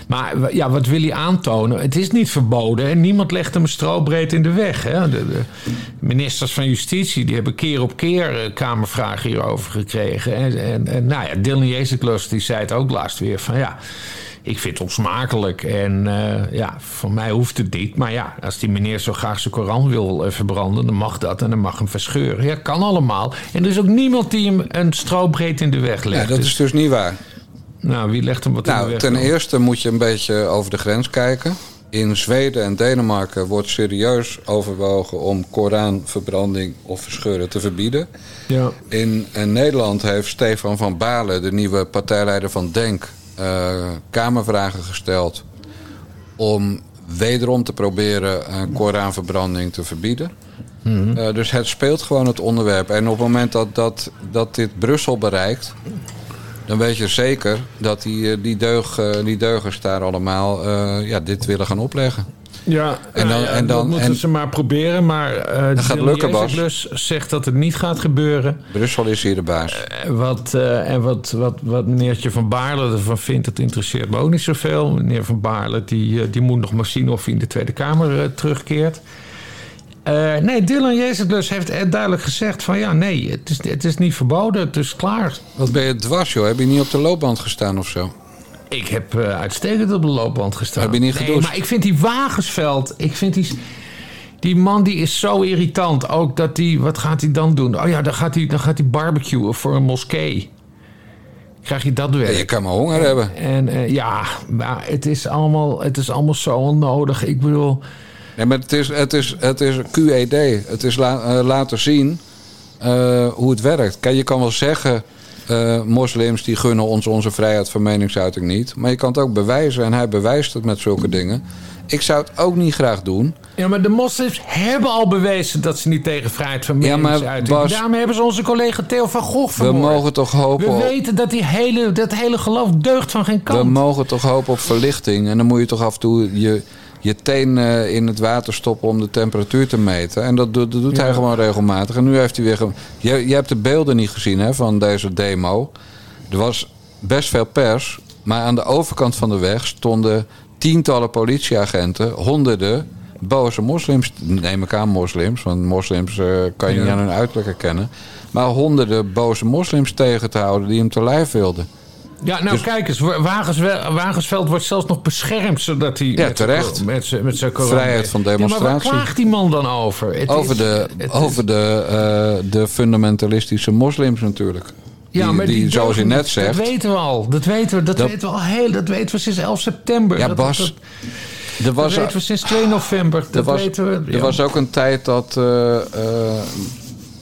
Maar ja, wat wil hij aantonen? Het is niet verboden en niemand legt hem strobreed in de weg. Hè? De, ministers van Justitie die hebben keer op keer eh, kamervragen hierover gekregen. En, en, en nou ja, Dylan Jezeklus die zei het ook laatst weer van ja... Ik vind het onsmakelijk en eh, ja, voor mij hoeft het niet. Maar ja, als die meneer zo graag zijn Koran wil eh, verbranden, dan mag dat en dan mag hem verscheuren. Ja, kan allemaal. En er is ook niemand die hem een strobreed in de weg Ja, legt. dat Dus, is dus niet waar. nou, wie legt hem wat in de Nou, weg? ten dan? eerste moet je een beetje over de grens kijken. In Zweden en Denemarken wordt serieus overwogen om Koranverbranding of verscheuren te verbieden. Ja. In, in Nederland heeft Stefan van Balen, de nieuwe partijleider van Denk, eh, kamervragen gesteld om wederom te proberen eh, Koranverbranding te verbieden. Eh, dus het speelt gewoon het onderwerp. En op het moment dat, dat, dat dit Brussel bereikt, dan weet je zeker dat die, eh, die, deug, die deugers daar allemaal ja, dit willen gaan opleggen. Ja, En dan- en dat dan- moeten en- ze maar proberen. Maar eh Dat gaat Dylan lukken, Bas. Jezeklus zegt dat het niet gaat gebeuren. Brussel is hier de baas. Eh, Wat, eh, en wat, wat, wat meneertje Van Baarle ervan vindt, dat interesseert me ook niet zoveel. Meneer Van Baarle die, die moet nog maar zien of hij in de Tweede Kamer terugkeert. Nee, Dylan Jezeklus heeft eh, duidelijk gezegd van ja, nee, het is, het is niet verboden, het is klaar. Wat ben je dwars, joh? Heb je niet op de loopband gestaan of zo? Ik heb eh, uitstekend op de loopband gestaan. Heb je niet nee, maar ik vind die Wagensveld, ik vind die... Die man die is zo irritant. Ook dat die, wat gaat hij dan doen? Oh ja, dan gaat hij, dan gaat hij barbecuen voor een moskee. Krijg je dat Ja, weer? je kan maar honger hebben. En eh, ja, maar het is, allemaal, het is allemaal zo onnodig. Ik bedoel, Nee, maar het is, het is, het is QED. Het is la- eh, laten zien hoe het werkt. Kijk, je kan wel zeggen... eh, moslims die gunnen ons onze vrijheid van meningsuiting niet. Maar je kan het ook bewijzen. En hij bewijst het met zulke dingen. Ik zou het ook niet graag doen. ja, maar de moslims hebben al bewezen dat ze niet tegen vrijheid van Ja, maar meningsuiting. Bas- Daarom hebben ze onze collega Theo van Gogh We vermoord. mogen toch hopen We op, weten dat die hele, dat hele geloof deugt van geen kant. we mogen toch hopen op verlichting. En dan moet je toch af en toe je, je teen eh, in het water stoppen om de temperatuur te meten. En dat, doet- dat doet hij gewoon regelmatig. En nu heeft hij weer... Je, je hebt de beelden niet gezien hè, van deze demo. Er was best veel pers. Maar aan de overkant van de weg stonden tientallen politieagenten, honderden boze moslims, neem ik aan moslims, want moslims eh, kan je Ja. niet aan hun uiterlijk herkennen. Maar honderden boze moslims tegen te houden die hem te lijf wilden. Ja, nou Dus- kijk eens, Wagensveld, Wagensveld wordt zelfs nog beschermd zodat hij Ja, met terecht. met zijn met zijn Vrijheid van Ja, maar demonstratie. waar klaagt die man dan over? Het Over is- de, is- over de, eh, de fundamentalistische moslims natuurlijk. ja, die, maar die, zoals je net zegt. Dat weten we al. Dat weten we, dat Dat- weten we al heel. Dat weten we sinds 11 september. Ja, dat, Bas, Dat, er dat was, weten we sinds 2 november. er Dat was, weten we. er ja. was ook een tijd dat, eh, eh,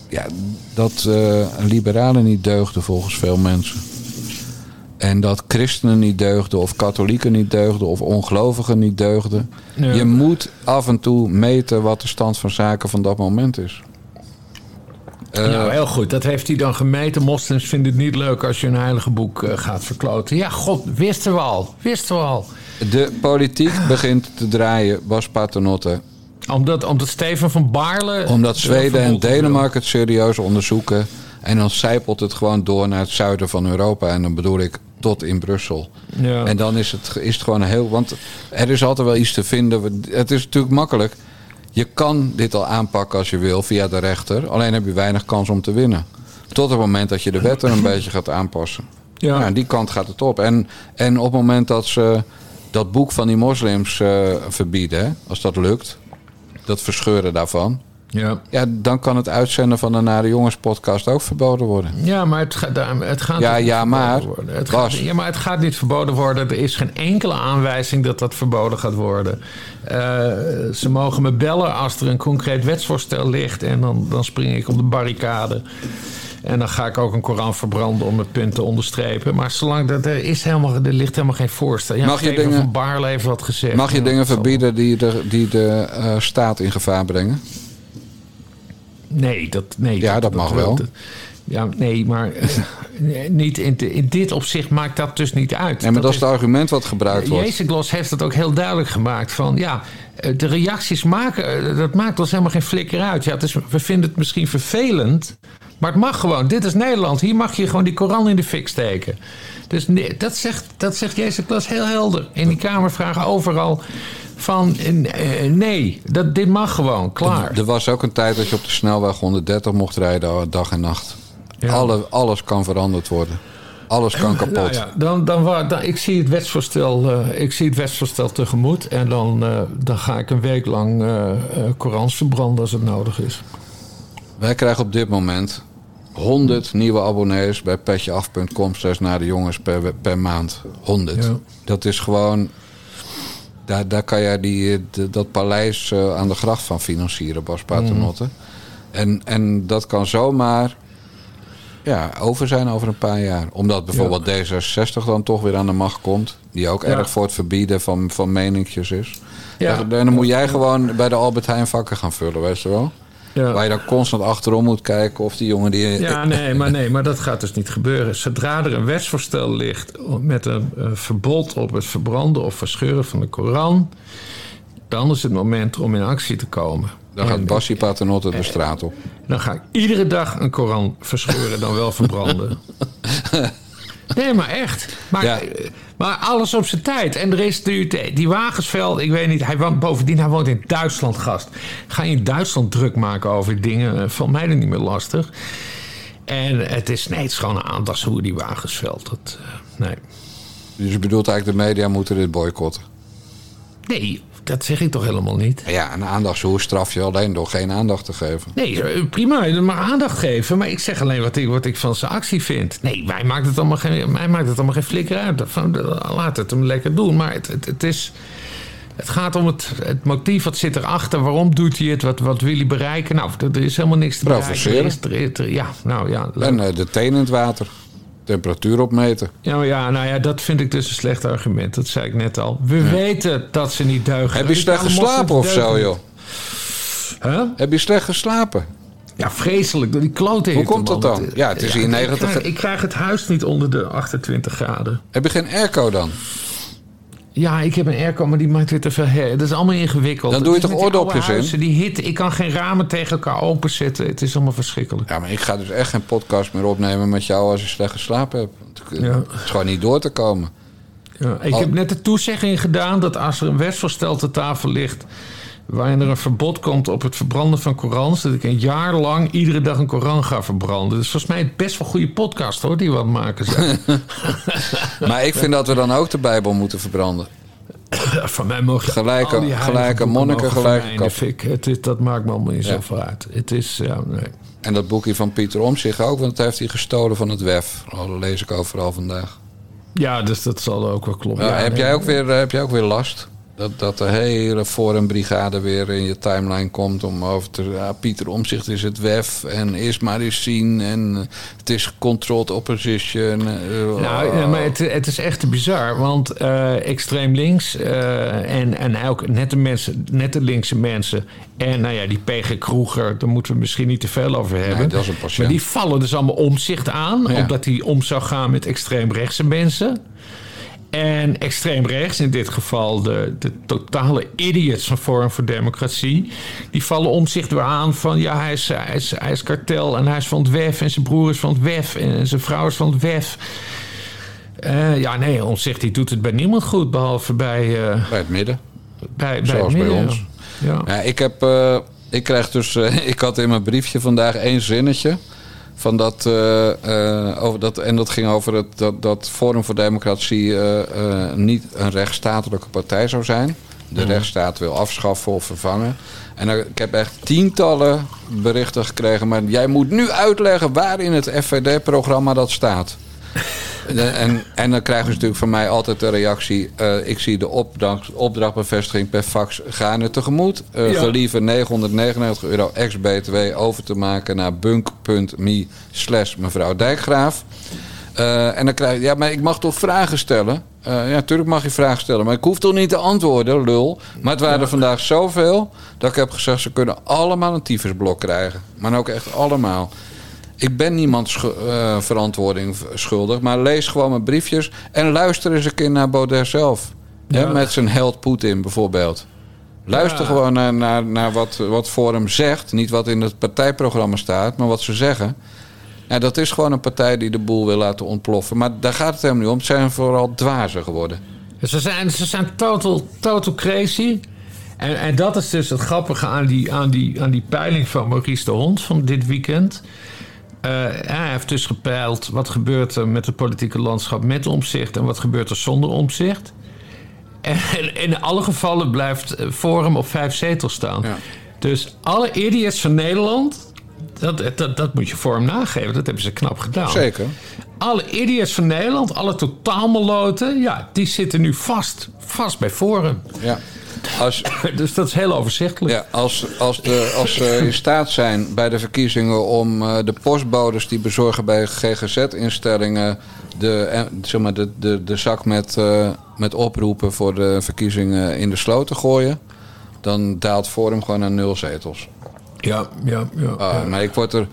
ja, dat liberalen niet deugden volgens veel mensen. En dat christenen niet deugden, of katholieken niet deugden, of ongelovigen niet deugden. Ja. Je moet af en toe meten wat de stand van zaken van dat moment is. Eh, nou, heel goed. Dat heeft hij dan gemeten. Moslims vinden het niet leuk als je een heilige boek eh, gaat verkloten. Ja, god, wisten we al. Wisten we al. De politiek begint te draaien, Bas Paternotte. Omdat, omdat Steven van Baarle... Omdat er Zweden en. Denemarken het serieus onderzoeken. En dan zijpelt het gewoon door naar het zuiden van Europa. En dan bedoel ik tot in Brussel. Ja. En dan is het, is het gewoon heel. Want er is altijd wel iets te vinden. Het is natuurlijk makkelijk. Je kan dit al aanpakken als je wil via de rechter. Alleen heb je weinig kans om te winnen. Tot het moment dat je de wetten een beetje gaat aanpassen. Ja. Ja. die kant gaat het op. En, en op het moment dat ze dat boek van die moslims eh, verbieden, hè, als dat lukt, dat verscheuren daarvan. Ja. Ja, dan kan het uitzenden van de Nare Jongens podcast ook verboden worden. Ja, maar het, gaat daar- het gaat Ja, niet ja, verboden maar, worden. Het gaat, ja, maar het gaat niet verboden worden. Er is geen enkele aanwijzing dat dat verboden gaat worden. Eh, ze mogen me bellen als er een concreet wetsvoorstel ligt... en dan, dan spring ik op de barricade. En dan ga ik ook een Koran verbranden om het punt te onderstrepen. Maar zolang dat er is helemaal, er ligt helemaal geen voorstel. Ja, Mag je dingen- van Baarle heeft wat gezegd. Mag je dingen verbieden die de, die de eh, staat in gevaar brengen? Nee, dat, nee, Ja, dat mag wel. ja, nee, maar eh, niet in, in dit opzicht maakt dat dus niet uit. Nee, maar dat is het argument wat gebruikt wordt. Jezus Glos heeft het ook heel duidelijk gemaakt van ja, eh, de reacties maken, eh, dat maakt ons helemaal geen flikker uit. Ja, het is, we vinden het misschien vervelend, maar het mag gewoon. Dit is Nederland, hier mag je gewoon die Koran in de fik steken. Dus nee, dat zegt, dat zegt Jezus heel helder. In die Kamervragen overal van eh, nee, dat, dit mag gewoon, klaar. Er was ook een tijd dat je op de snelweg 130 mocht rijden dag en nacht. Ja. Alle, alles kan veranderd worden. Alles kan kapot. Nou ja, dan, dan, wa- dan, ik, zie het wetsvoorstel, eh, ik zie het wetsvoorstel tegemoet. En dan, eh, dan ga ik een week lang eh, Korans verbranden als het nodig is. Wij krijgen op dit moment 100 nieuwe abonnees bij petjeaf.com slash naar de jongens per, per maand. 100. Ja. Dat is gewoon... Daar, daar kan jij die, eh, dat paleis eh, aan de gracht van financieren, Bas Paternotte. Mm. En, en dat kan zomaar ja, over zijn over een paar jaar. Omdat bijvoorbeeld D66 dan toch weer aan de macht komt. Die ook Ja. erg voor het verbieden van, van meninkjes is. Ja. En dan moet jij gewoon bij de Albert Heijn vakken gaan vullen, weet je wel? Ja. Waar je dan constant achterom moet kijken of die jongen die... Ja, nee maar, nee, maar dat gaat dus niet gebeuren. Zodra er een wetsvoorstel ligt met een eh, verbod op het verbranden of verscheuren van de Koran, dan is het moment om in actie te komen. Dan gaat Bassie Paternotte de straat op. Dan ga ik iedere dag een Koran verscheuren, dan wel verbranden. Nee, maar echt. Maar, Ja. Maar alles op zijn tijd. En er is nu die, die Wagensveld, ik weet niet, hij woont, bovendien, hij woont in Duitsland, gast. Ga je in Duitsland druk maken over dingen, eh, valt mij er niet meer lastig. En het is, nee, het is gewoon een aandachtshoer, die Wagensveld. Dat, eh, nee. Dus je bedoelt eigenlijk de media moeten dit boycotten. nee, dat zeg ik toch helemaal niet. Ja, een aandachtshoer straf je alleen door geen aandacht te geven. Nee, eh, prima, je mag aandacht geven. Maar ik zeg alleen wat ik, wat ik van zijn actie vind. Nee, mij maakt het allemaal geen, mij maakt het allemaal geen flikker uit. Van, eh, laat het hem lekker doen. Maar het, het, het is... Het gaat om het, het motief, wat zit erachter? Waarom doet hij het? Wat, wat wil hij bereiken? Nou, er, is helemaal niks te Provoceren. bereiken. Er er- er- ja, nou ja. leuk. En eh, de teen in het water. Temperatuur opmeten. Ja, ja, nou ja, dat vind ik dus een slecht argument. Dat zei ik net al. We weten dat ze niet deugen. Heb je slecht Radicale geslapen of zo, joh? Huh? Heb je slecht geslapen? Ja, vreselijk. door Die klote Hoe komt dat dan? Ja, het is hier ik 90 krijg- Ik krijg het huis niet onder de 28 graden. Heb je geen airco dan? Ja, ik heb een airco, maar die maakt weer te veel her. Dat is allemaal ingewikkeld. Dan doe je toch oordopjes in? Die hitte, ik kan geen ramen tegen elkaar openzetten. Het is allemaal verschrikkelijk. Ja, maar ik ga dus echt geen podcast meer opnemen met jou als je slecht geslapen hebt. Ja. Het is gewoon niet door te komen. Ja, ik Al- heb net de toezegging gedaan dat als er een wetsvoorstel te tafel ligt... waarin er een verbod komt op het verbranden van Korans... dat ik een jaar lang iedere dag een Koran ga verbranden. Dus volgens mij best wel een goede podcast hoor, die we aan het maken zijn. Maar ik vind dat we dan ook de Bijbel moeten verbranden. van mij je Gelijke- al die gelijke monniken, mogen gelijke. Het is, dat maakt me allemaal niet Ja. zoveel uit. Het is, ja, nee. En dat boekje van Pieter Omtzigt ook, want dat heeft hij gestolen van het WEF. Oh, dat lees ik overal vandaag. Ja, dus dat zal ook wel kloppen. Ja, Ja, heb, nee. jij ook weer, eh, heb jij ook weer last? Dat, dat de hele Forum-brigade weer in je timeline komt om over te... Ja, Pieter Omzicht is het WEF en is maar eens zien en eh, het is controlled opposition. eh, Nou, ja, maar het, het is echt bizar, want eh, extreem links en, en ook net de, mensen, net de linkse mensen en nou ja, die PG Kroeger, daar moeten we misschien niet te veel over hebben. dat is een patiënt. maar die vallen dus allemaal omzicht aan, Ja. omdat hij om zou gaan met extreem rechtse mensen. En extreem rechts, in dit geval de, de totale idiots van Forum voor Democratie, die vallen om zich door aan van ja, hij is, hij, is, hij is kartel en hij is van het WEF en zijn broer is van het WEF en zijn vrouw is van het WEF. Eh, ja, nee, Omtzigt die doet het bij niemand goed, behalve bij, eh, Bij het midden. bij, bij Zoals het bij ons. Ja. Ja, ik heb. eh, ik krijg dus. ik had in mijn briefje vandaag één zinnetje. Van dat, eh, eh, over dat, en dat ging over het, dat, dat Forum voor Democratie eh, niet een rechtsstatelijke partij zou zijn. De rechtsstaat wil afschaffen of vervangen. En ik heb echt tientallen berichten gekregen. Maar jij moet nu uitleggen waar in het FVD-programma dat staat. En, en, dan krijgen ze natuurlijk van mij altijd de reactie... eh, ik zie de opdracht, opdrachtbevestiging per fax gaarne tegemoet. Uh, Ja. Gelieve 999 euro ex-BTW over te maken naar bunk.me slash mevrouw Dijkgraaf. Eh, en dan krijg je... Ja, maar ik mag toch vragen stellen? Eh, ja, natuurlijk mag je vragen stellen. Maar ik hoef toch niet te antwoorden, lul. Maar het waren er vandaag zoveel... dat ik heb gezegd, ze kunnen allemaal een tyfusblok krijgen. Maar ook echt allemaal. Ik ben niemand schu- eh, verantwoording schuldig, maar lees gewoon mijn briefjes en luister eens een keer naar Baudet zelf. Hè, Ja. met zijn held Poetin bijvoorbeeld. Luister Ja. gewoon naar, naar, naar wat, wat Forum zegt. Niet wat in het partijprogramma staat, maar wat ze zeggen. Ja, dat is gewoon een partij die de boel wil laten ontploffen. Maar daar gaat het helemaal niet om. Het zijn vooral dwazen geworden. Ze zijn, ze zijn total, total crazy. En, en dat is dus het grappige aan die, aan, die, aan die peiling van Maurice de Hond van dit weekend. Eh, hij heeft dus gepeild wat gebeurt er met het politieke landschap met omzicht en wat gebeurt er zonder omzicht. En in alle gevallen blijft eh, Forum op vijf zetels staan. Ja. Dus alle idiots van Nederland, dat, dat, dat moet je Forum nageven. Dat hebben ze knap gedaan. Zeker. Alle idiots van Nederland, alle totaalmeloten, ja, die zitten nu vast, vast bij Forum. Ja. Als, Dus dat is heel overzichtelijk. Ja, als, als, de, als ze in staat zijn bij de verkiezingen om eh, de postbodes die bezorgen bij GGZ-instellingen de, eh, zeg maar de, de, de zak met, eh, met oproepen voor de verkiezingen in de sloot te gooien, dan daalt Forum gewoon naar nul zetels. Ja, ja, ja. Ah, ja. Maar ik word er.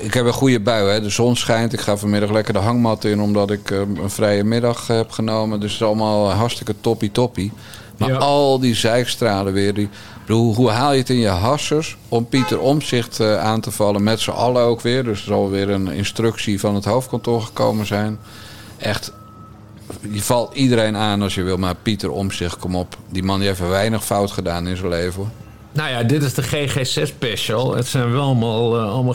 ik heb een goede bui, hè. de zon schijnt. Ik ga vanmiddag lekker de hangmat in omdat ik een vrije middag heb genomen. Dus het is allemaal hartstikke toppie toppie. Maar Ja. al die zijkstralen weer. Die, hoe haal je het in je hassers om Pieter Omzicht eh, aan te vallen met z'n allen ook weer? Dus er zal weer een instructie van het hoofdkantoor gekomen zijn. Echt, je valt iedereen aan als je wil, maar Pieter Omzicht, kom op. Die man die heeft weinig fout gedaan in zijn leven. Nou ja, dit is de GGZ-special. Het zijn wel allemaal, eh, allemaal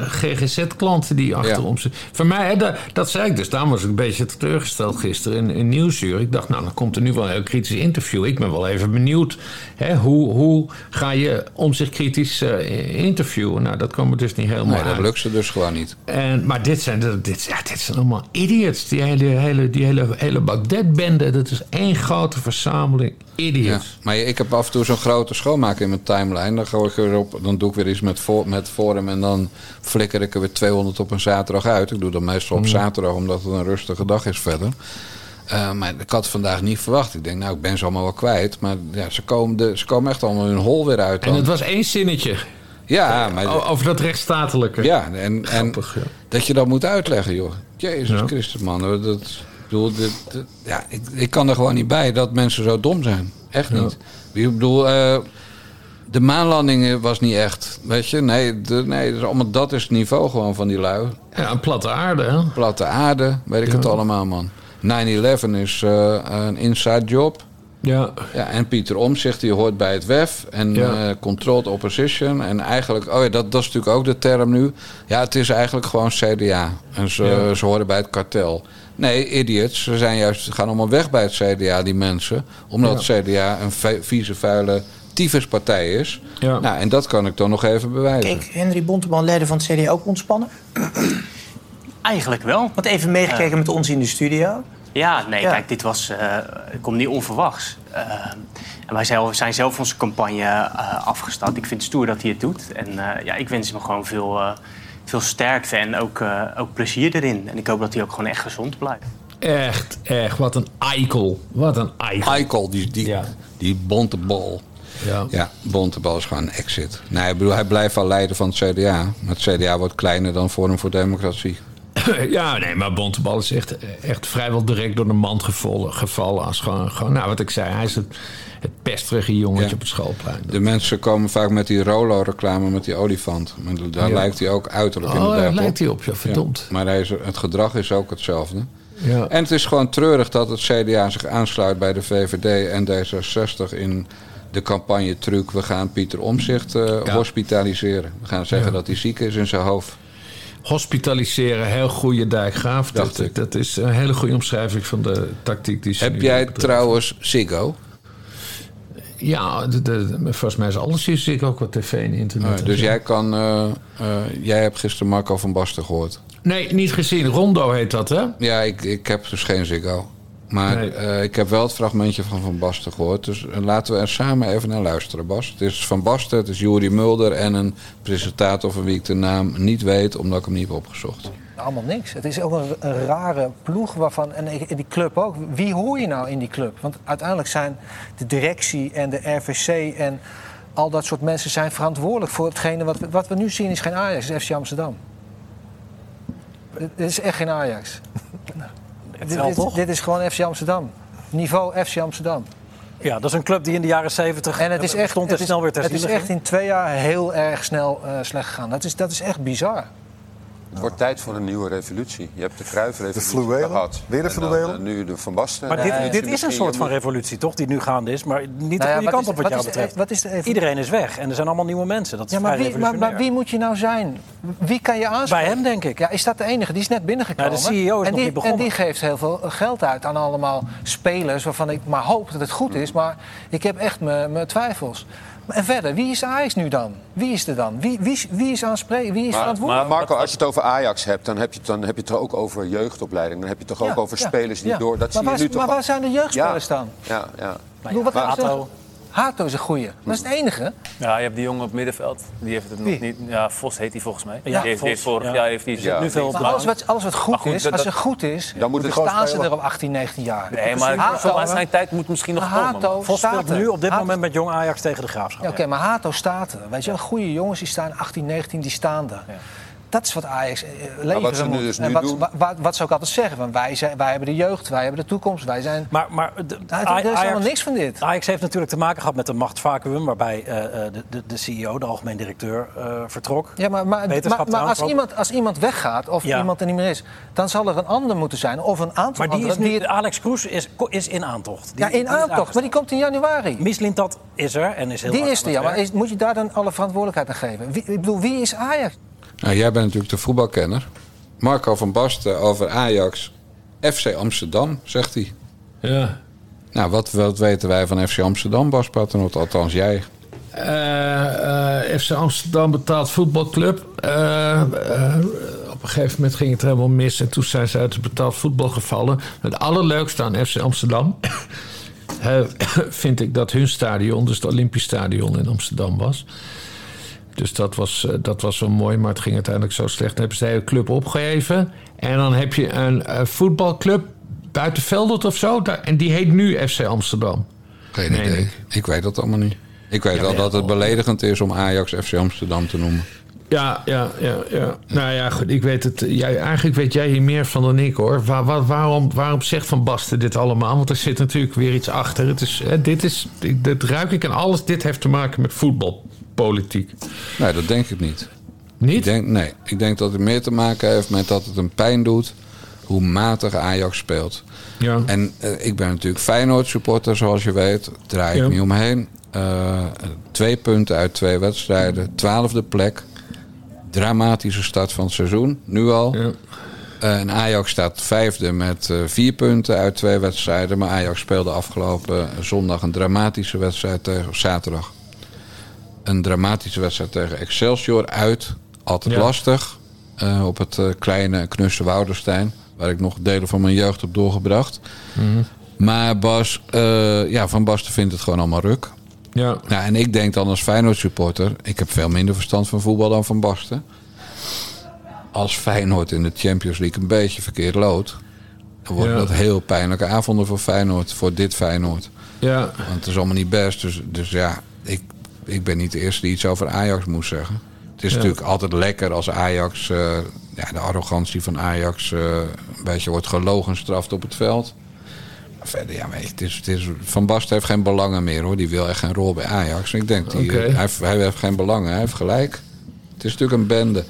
GGZ-klanten die achterom zitten. Voor mij, hè, dat, dat zei ik dus. Daarom was ik een beetje teleurgesteld gisteren in, in Nieuwsuur. Ik dacht, nou, dan komt er nu wel een heel kritisch interview. Ik ben wel even benieuwd. Hè, hoe, hoe ga je om zich kritisch eh, interviewen? Nou, dat kwam er dus niet helemaal Nee, dat uit. lukt ze dus gewoon niet. En, maar dit zijn, dit, ja, dit zijn allemaal idiots. Die hele, hele, die hele, hele Bagdad-bende, dat is één grote verzameling Ja, idiots. maar ik heb af en toe zo'n grote schoonmaak in mijn timeline. Dan, gooi ik weer op, dan doe ik weer iets met, voor, met Forum en dan flikker ik er weer 200 op een zaterdag uit. Ik doe dat meestal op zaterdag omdat het een rustige dag is verder. Eh, maar ik had het vandaag niet verwacht. Ik denk, nou, ik ben ze allemaal wel kwijt. Maar ja, ze komen, de, ze komen echt allemaal hun hol weer uit. En Dan. het was één zinnetje Ja, maar, o- over dat rechtsstatelijke. ja en, en ja. dat je dat moet uitleggen, joh. Jezus Ja. Christus, man. Dat, bedoel, dit, dit- ja, ik, ik kan er gewoon niet bij dat mensen zo dom zijn. Echt Ja. niet. Ik bedoel, eh, de maanlanding was niet echt. Weet je, nee, de, nee dat, is allemaal, dat is het niveau gewoon van die lui. Ja, een platte aarde, hè? Platte aarde, weet ik Ja. het allemaal, man. 9-11 is eh, een inside job. Ja. Ja, en Pieter Omzicht, die hoort bij het WEF. En Ja. eh, controlled opposition. En eigenlijk, oh ja, dat, dat is natuurlijk ook de term nu. Ja, het is eigenlijk gewoon CDA. En ze, Ja. ze horen bij het kartel. Nee, idiots. Ze zijn juist, gaan allemaal weg bij het CDA, die mensen. Omdat het CDA een vieze, vuile tyfuspartij is. Ja. Nou, en dat kan ik dan nog even bewijzen. Keek Henry Bonteman, leider van het CDA, ook ontspannen? Eigenlijk wel. Want even meegekeken met ons in de studio. Ja, nee, Ja. kijk, dit was, eh het komt niet onverwachts. Eh, en wij zijn zelf onze campagne eh, afgestart. Ik vind het stoer dat hij het doet. En eh, ja, ik wens hem gewoon veel, eh, veel sterkte en ook, eh, ook plezier erin. En ik hoop dat hij ook gewoon echt gezond blijft. Echt, echt. Wat een eikel. Wat een eikel. Eikel, die, die, Ja. die bonte bal. Ja. Ja, Bontebal is gewoon exit. Nee, ik bedoel, hij blijft wel leider van het CDA. Maar het CDA wordt kleiner dan Forum voor Democratie. ja, nee, maar Bontebal is echt, echt vrijwel direct door de mand gevallen. gevallen als gewoon, gewoon, nou wat ik zei, hij is het, het pestrige jongetje Ja. op het schoolplein. De mensen komen vaak met die Rolo-reclame met die olifant. Maar daar Ja. lijkt hij ook uiterlijk Oh, inderdaad daar op. lijkt hij op, ja, verdomd. Maar hij is, het gedrag is ook hetzelfde. Ja. En het is gewoon treurig dat het CDA zich aansluit bij de VVD en D66 in de campagne truc. We gaan Pieter Omzicht Ja. hospitaliseren. We gaan zeggen Ja. dat hij ziek is in zijn hoofd. Hospitaliseren, heel goede dijkgraaf. Dacht Dat, ik. dat is een hele goede omschrijving van de tactiek die ze Heb jij trouwens Ziggo? Ja, de, de- volgens mij is alles hier zie ik ook wat tv en internet. Ah, en dus zo. jij kan. eh, eh, jij hebt gisteren Marco van Basten gehoord. Nee, niet gezien. Rondo heet dat, hè? Ja, ik, ik heb dus geen Ziggo. Maar Nee. eh, ik heb wel het fragmentje van Van Basten gehoord. Dus eh, laten we er samen even naar luisteren, Bas. Het is Van Basten, het is Juri Mulder en een presentator van wie ik de naam niet weet, omdat ik hem niet heb opgezocht. Allemaal niks. Het is ook een, een rare ploeg waarvan, en die club ook, wie hoor je nou in die club? Want uiteindelijk zijn de directie en de RVC en al dat soort mensen zijn verantwoordelijk voor hetgene wat we, wat we nu zien is geen Ajax, het is FC Amsterdam. Dit is echt geen Ajax. dit, dit- is gewoon FC Amsterdam. Niveau FC Amsterdam. Ja, dat is een club die in de jaren 70 En het is echt, stond het er is, snel weer te het is echt in. in twee jaar heel erg snel eh, slecht gegaan. Dat is, dat is echt bizar. Het wordt tijd voor een nieuwe revolutie. Je hebt de fluwelen? gehad. Weer de En dan, fluwelen? eh, nu de Van Basten. Maar dit, dit is een soort van revolutie, toch? Die nu gaande is, maar niet de Nou ja, goede kant op wat, wat jou betreft. wat is de? Iedereen is weg en er zijn allemaal nieuwe mensen. Dat is Ja, maar wie, maar, maar wie moet je nou zijn? Wie kan je aanspreken? Bij hem, denk ik. Ja, is dat de enige? Die is net binnengekomen. Nou, de CEO is en nog die, niet begonnen. En die geeft heel veel geld uit aan allemaal spelers... waarvan ik maar hoop dat het goed is. Maar ik heb echt mijn twijfels. En verder, wie is Ajax nu dan? Wie is er dan? Wie, wie, is- wie is aanspreken? Wie is Maar, verantwoordelijk? maar Marco, als je het over Ajax hebt, dan heb je het, dan heb je het er ook over jeugdopleiding. Dan heb je het toch ook Ja, over ja, spelers die ja. door. Dat maar zie je waar, nu toch maar al- waar zijn de jeugdspelers Ja. dan? Ja, ja. Ik bedoel, wat Maar Hato- is een goeie. Dat is het enige. Ja, je hebt die jongen op middenveld. Die heeft het Wie? nog niet. Ja, Vos heet hij volgens mij. Ja, die heeft, die Vos, heeft vorig ja. jaar heeft die Ja. nu veel Maar alles wat, alles wat goed, is, dat- als het goed is, Dan moet dan het staan ze er op 18, 19 jaar. Nee, maar Hato, maar zijn tijd moet misschien nog komen. Hato Vos staat nu op dit Hato- moment met Jong Ajax tegen de Graafschap. Ja, Oké, maar Hato staat er. Weet je wel, goede jongens die staan 18, 19, die staan er. Dat is wat Ajax eh, leveren wat ze nu moet. dus en nu wat, doen- wa- wa- wat, zou ik altijd zeggen? Want wij, zijn, wij hebben de jeugd, wij hebben de toekomst, wij zijn... Maar, maar de, Nou, er is helemaal niks van dit. Ajax heeft natuurlijk te maken gehad met een machtsvacuum... waarbij eh, eh, de, de, de CEO, de algemeen directeur, eh, vertrok. Ja, maar, maar, maar, maar als, ook. iemand, als iemand weggaat of Ja. iemand er niet meer is... dan zal er een ander moeten zijn of een aantal Maar die is nu, Alex Kroes is, is in aantocht. Die- ja, in aantocht, maar die komt in januari. Mislintat is er en is heel Die is er, ja. Maar is- moet je daar dan alle verantwoordelijkheid aan geven? Wie, ik bedoel, wie is Ajax? Nou, jij bent natuurlijk de voetbalkenner. Marco van Basten over Ajax. FC Amsterdam, zegt hij. Ja. Nou, wat, wat weten wij van FC Amsterdam, Bas Paternotte? Althans, jij. Eh, eh, FC Amsterdam betaald voetbalclub. Eh, op een gegeven moment ging het helemaal mis. En toen zijn ze uit het betaald voetbal gevallen. Het allerleukste aan FC Amsterdam... vind ik dat hun stadion, dus het Olympisch Stadion in Amsterdam was. Dus dat was, eh, dat was wel mooi, maar het ging uiteindelijk zo slecht. Dan hebben ze de hele club opgegeven. En dan heb je een eh, voetbalclub buiten Veldert of zo. daar- En die heet nu FC Amsterdam. Geen idee. ik. Ik. weet dat allemaal niet. Ik weet wel dat het oh. beledigend is om Ajax FC Amsterdam te noemen. Ja, ja, ja, ja. Nou ja, goed. Ik weet het. Jij, eigenlijk weet jij hier meer van dan ik hoor. Waar, waar- waarom, waarom zegt Van Basten dit allemaal? Want er zit natuurlijk weer iets achter. Het is, hè, dit is, dit ruik ik en alles. Dit heeft te maken met voetbalpolitiek. Nee, dat denk ik niet. Niet? Ik denk, nee, ik denk dat het meer te maken heeft met dat het een pijn doet hoe matig Ajax speelt. Ja. En eh, ik ben natuurlijk Feyenoord supporter, zoals je weet. Draai ik Ja. niet omheen. Eh, twee punten uit twee wedstrijden. Twaalfde plek. Dramatische start van het seizoen, nu al. Ja. Eh, en Ajax staat vijfde met vier punten uit twee wedstrijden. Maar Ajax speelde afgelopen zondag een dramatische wedstrijd tegen... zaterdag. Een dramatische wedstrijd tegen Excelsior uit. Altijd Ja. lastig. eh, op het eh, kleine knusse Woudenstein. Waar ik nog delen van mijn jeugd heb doorgebracht. Mhm. Maar Bas, eh, ja, Van Basten vindt het gewoon allemaal ruk. Ja. Nou, en ik denk dan als Feyenoord supporter... ik heb veel minder verstand van voetbal dan Van Basten. Als Feyenoord in de Champions League een beetje verkeerd loodt... dan worden Ja. dat heel pijnlijke avonden voor Feyenoord. Voor dit Feyenoord. Ja. Want het is allemaal niet best. Dus, dus ja, ik, ik ben niet de eerste die iets over Ajax moest zeggen. Het is Ja. natuurlijk altijd lekker als Ajax, eh, ja, de arrogantie van Ajax, eh, een beetje wordt gelogenstraft op het veld. Maar verder, ja, je, het is, het is, Van Basten heeft geen belangen meer hoor. Die wil echt geen rol bij Ajax. Ik denk, die, hij, heeft, hij heeft geen belangen, hij heeft gelijk. Het is natuurlijk een bende.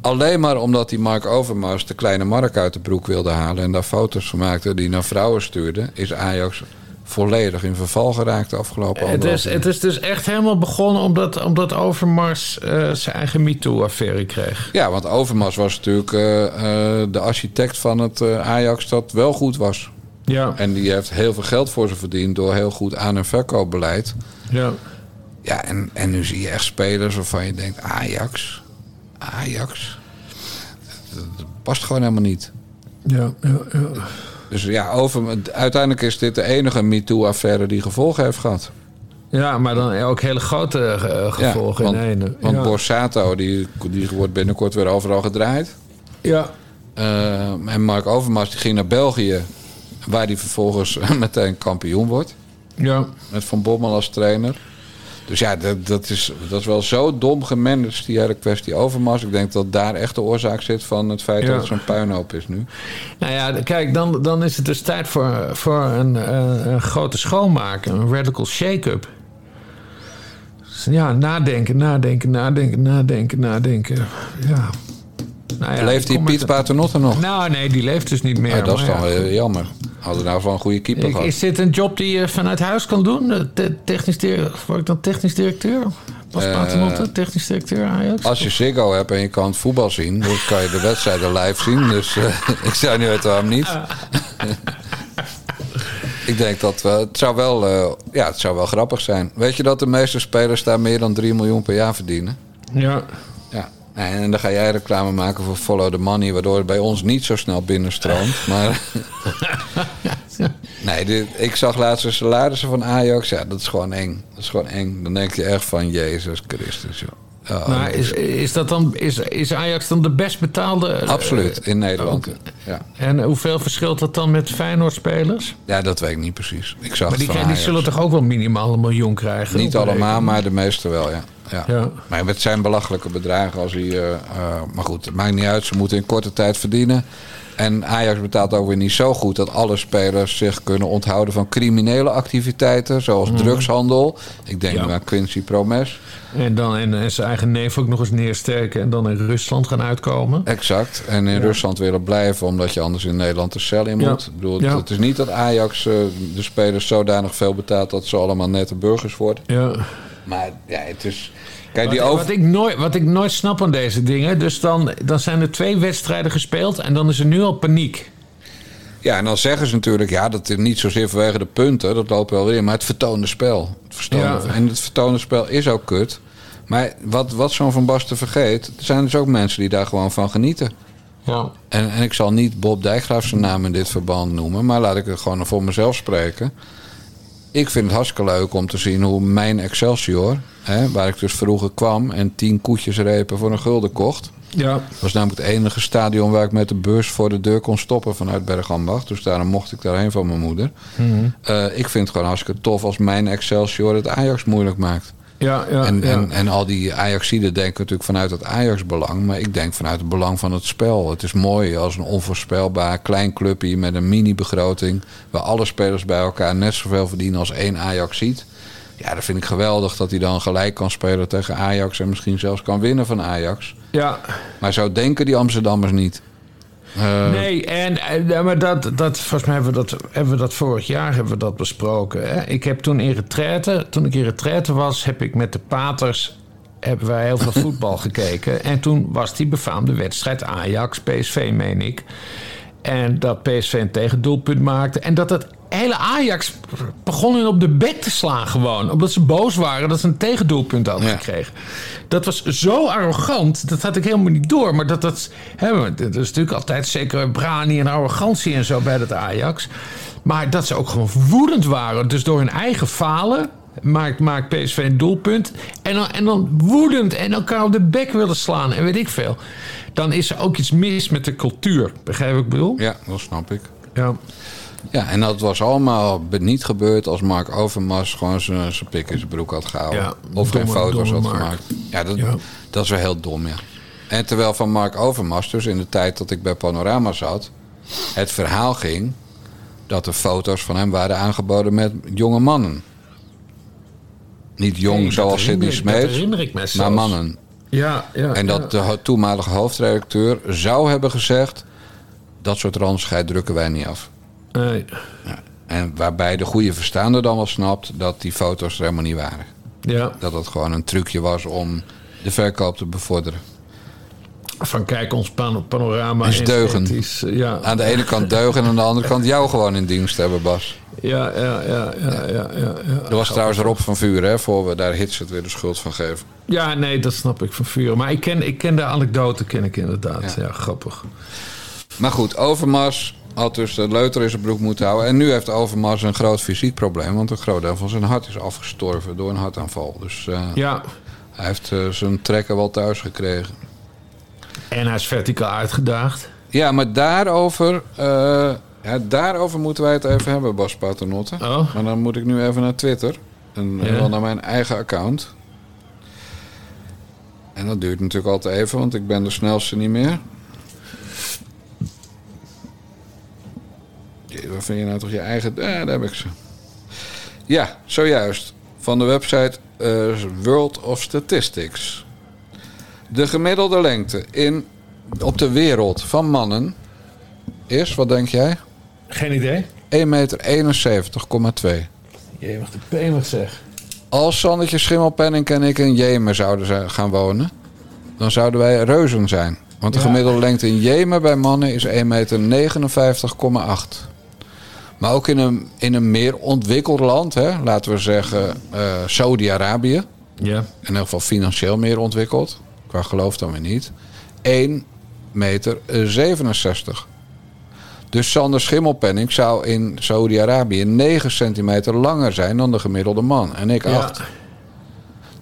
Alleen maar omdat die Mark Overmars de kleine Mark uit de broek wilde halen... en daar foto's van maakte die naar vrouwen stuurde... is Ajax volledig in verval geraakt de afgelopen Het is, het is dus echt helemaal begonnen omdat, omdat Overmars eh, zijn eigen MeToo-affaire kreeg. Ja, want Overmars was natuurlijk eh, eh, de architect van het Ajax dat wel goed was. Ja. En die heeft heel veel geld voor ze verdiend door heel goed aan- en verkoopbeleid. Ja. Ja, en, en nu zie je echt spelers waarvan je denkt, Ajax, Ajax, dat, dat past gewoon helemaal niet. Ja, ja, ja. Dus ja, over, uiteindelijk is dit de enige MeToo-affaire die gevolgen heeft gehad. Ja, maar dan ook hele grote eh, gevolgen want, in één. Want ja. Borsato, die, die wordt binnenkort weer overal gedraaid. Ja. Eh, en Mark Overmars die ging naar België, waar hij vervolgens meteen kampioen wordt. Ja. Met Van Bommel als trainer. Dus ja, dat, dat, is, dat is wel zo dom gemanaged, die hele kwestie Overmars. Ik denk dat daar echt de oorzaak zit van het feit Ja. dat het zo'n puinhoop is nu. Nou ja, kijk, dan, dan is het dus tijd voor, voor een, eh, een grote schoonmaak, een radical shake-up. Dus ja, nadenken, nadenken, nadenken, nadenken, nadenken. Ja. Nou ja, Leeft die Piet Paternotte nog? Nou, nee, die leeft dus niet meer. Ja, dat is dan wel jammer. Hadden we nou van een goede keeper Ik- gehad. is dit een job die je vanuit huis kan doen? Eh, te- Technisch directeur, word ik dan technisch directeur? Pas Eh, Paternotte, technisch directeur Ajax? Als je Ziggo hebt en je kan het voetbal zien, dan kan je de wedstrijden live zien. Dus eh, ik zou niet weten waarom niet. ik denk dat we, het, zou wel, eh, ja, het zou wel grappig zijn. Weet je dat de meeste spelers daar meer dan 3 miljoen per jaar verdienen? Ja. Ja. En dan ga jij reclame maken voor Follow the Money, waardoor het bij ons niet zo snel binnenstroomt. Maar nee, dit, ik zag laatst de salarissen van Ajax. Ja, dat is gewoon eng. Dat is gewoon eng. Dan denk je echt van Jezus Christus, joh. Ja, Maar is, is, dat dan, is, is Ajax dan de best betaalde? eh, Absoluut, in Nederland. Oké. Ja. En hoeveel verschilt dat dan met Feyenoord-spelers? ja, dat weet ik niet precies. Ik zag Maar die, van die zullen toch ook wel minimaal een miljoen krijgen? Niet allemaal, maar de meeste wel, ja. ja. Ja. Maar het zijn belachelijke bedragen als hij... eh, eh, maar goed, het maakt niet uit. Ze moeten in korte tijd verdienen. En Ajax betaalt ook weer niet zo goed... dat alle spelers zich kunnen onthouden van criminele activiteiten... zoals Mhm. drugshandel. Ik denk Ja. aan Quincy Promes. En dan en, en zijn eigen neef ook nog eens neersteken en dan in Rusland gaan uitkomen. Exact. En in Ja. Rusland willen blijven... omdat je anders in Nederland de cel in Ja. moet. Ik bedoel. Het is niet dat Ajax eh, de spelers zodanig veel betaalt... dat ze allemaal nette burgers worden. Ja. Maar ja, het is... Kijk, Wat, die over... wat, ik nooit, wat ik nooit snap aan deze dingen. Dus dan, dan zijn er twee wedstrijden gespeeld en dan is er nu al paniek. Ja, en dan zeggen ze natuurlijk, ja, dat is niet zozeer vanwege de punten, dat loopt wel weer in, maar het vertoonde spel. Het Ja. En het vertoonde spel is ook kut. Maar wat, wat zo'n Van Basten vergeet, er zijn dus ook mensen die daar gewoon van genieten. Ja. En, en ik zal niet Bob Dijkgraaf zijn naam in dit verband noemen, maar laat ik het gewoon voor mezelf spreken. Ik vind het hartstikke leuk om te zien hoe mijn Excelsior, hè, waar ik dus vroeger kwam en tien koetjesrepen voor een gulden kocht. Ja. Dat was namelijk het enige stadion waar ik met de bus voor de deur kon stoppen vanuit Bergambacht. Dus daarom mocht ik daarheen van mijn moeder. Mhm. Eh, ik vind het gewoon hartstikke tof als mijn Excelsior het Ajax moeilijk maakt. Ja, ja, en, ja. en, en al die Ajaxiden denken natuurlijk vanuit het Ajax-belang. Maar ik denk vanuit het belang van het spel. Het is mooi als een onvoorspelbaar klein clubje met een mini-begroting. Waar alle spelers bij elkaar net zoveel verdienen als één Ajax ziet. Ja, dat vind ik geweldig dat hij dan gelijk kan spelen tegen Ajax. En misschien zelfs kan winnen van Ajax. Ja. Maar zo denken die Amsterdammers niet. Eh, Nee, en, eh, maar dat, dat, volgens mij hebben we dat, hebben we dat vorig jaar hebben we dat besproken. Hè? Ik heb toen in retraite, toen ik in retraite was, heb ik met de paters hebben wij heel veel voetbal gekeken. En toen was die befaamde wedstrijd Ajax-PSV, meen ik. En dat PSV een tegendoelpunt maakte. En dat het hele Ajax begon hun op de bek te slaan gewoon. Omdat ze boos waren dat ze een tegendoelpunt hadden gekregen. Dat was zo arrogant. Dat had ik helemaal niet door. Maar dat, dat, hè, dat is natuurlijk altijd zeker brani en arrogantie en zo bij dat Ajax. Maar dat ze ook gewoon woedend waren. Dus door hun eigen falen maakt, maakt PSV een doelpunt. En dan, en dan woedend en elkaar op de bek willen slaan en weet ik veel. Dan is er ook iets mis met de cultuur. Begrijp ik bedoel? Ja, dat snap ik. Ja. Ja, en dat was allemaal niet gebeurd als Mark Overmars gewoon zijn zijn pik in zijn broek had gehouden. Ja, of geen foto's had Mark. gemaakt. Ja dat, Ja. dat is wel heel dom, ja. En terwijl van Mark Overmars, dus in de tijd dat ik bij Panorama zat... het verhaal ging dat er foto's van hem waren aangeboden met jonge mannen. Niet jong Nee, zoals Sidney me maar mannen. Ja, ja. En dat ja. de toenmalige hoofdredacteur zou hebben gezegd... dat soort randigheid drukken wij niet af. Nee. En waarbij de goede verstaander dan wel snapt dat die foto's er helemaal niet waren. Ja, Dat het gewoon een trucje was om de verkoop te bevorderen. van kijk ons pan- panorama. Is deugen. esthetisch, eh, Ja, Aan de ene kant deugen en aan de andere kant jou gewoon in dienst hebben, Bas. ja, ja, ja, ja, ja, ja, ja. Er was trouwens Rob van Vuren, hè, voor we daar hits het weer de schuld van geven. Ja, nee, dat snap ik van vuren. Maar ik ken, ik ken de anekdote, ken ik inderdaad. Ja, grappig. Maar goed, Overmars had dus de leuter in zijn broek moeten houden. En nu heeft Overmars een groot fysiek probleem. Want een groot deel van zijn hart is afgestorven door een hartaanval. Dus eh, Ja, hij heeft eh, zijn trekken wel thuis gekregen. en hij is verticaal uitgedaagd. Ja, maar daarover, eh, ja, daarover moeten wij het even hebben, Bas Paternotte. Oh. Maar dan moet ik nu even naar Twitter. En Ja. wel naar mijn eigen account. En dat duurt natuurlijk altijd even, want ik ben de snelste niet meer. Waar vind je nou toch je eigen... Ah, daar heb ik ze. Ja, zojuist. Van de website eh, World of Statistics. De gemiddelde lengte in, op de wereld van mannen is, wat denk jij? Geen idee. 1,71 meter 71,2. Je mag de penig zeg. Als Sandertje Schimmelpenning en ik in Jemen zouden gaan wonen, dan zouden wij reuzen zijn. Want de Ja. gemiddelde lengte in Jemen bij mannen is 1,59,8 meter. Maar ook in een, in een meer ontwikkeld land, hè, laten we zeggen eh, Saudi-Arabië, Ja. in ieder geval financieel meer ontwikkeld, qua geloof dan weer niet, 1 meter 67. Dus Sander Schimmelpenning zou in Saudi-Arabië 9 centimeter langer zijn dan de gemiddelde man. En ik 8.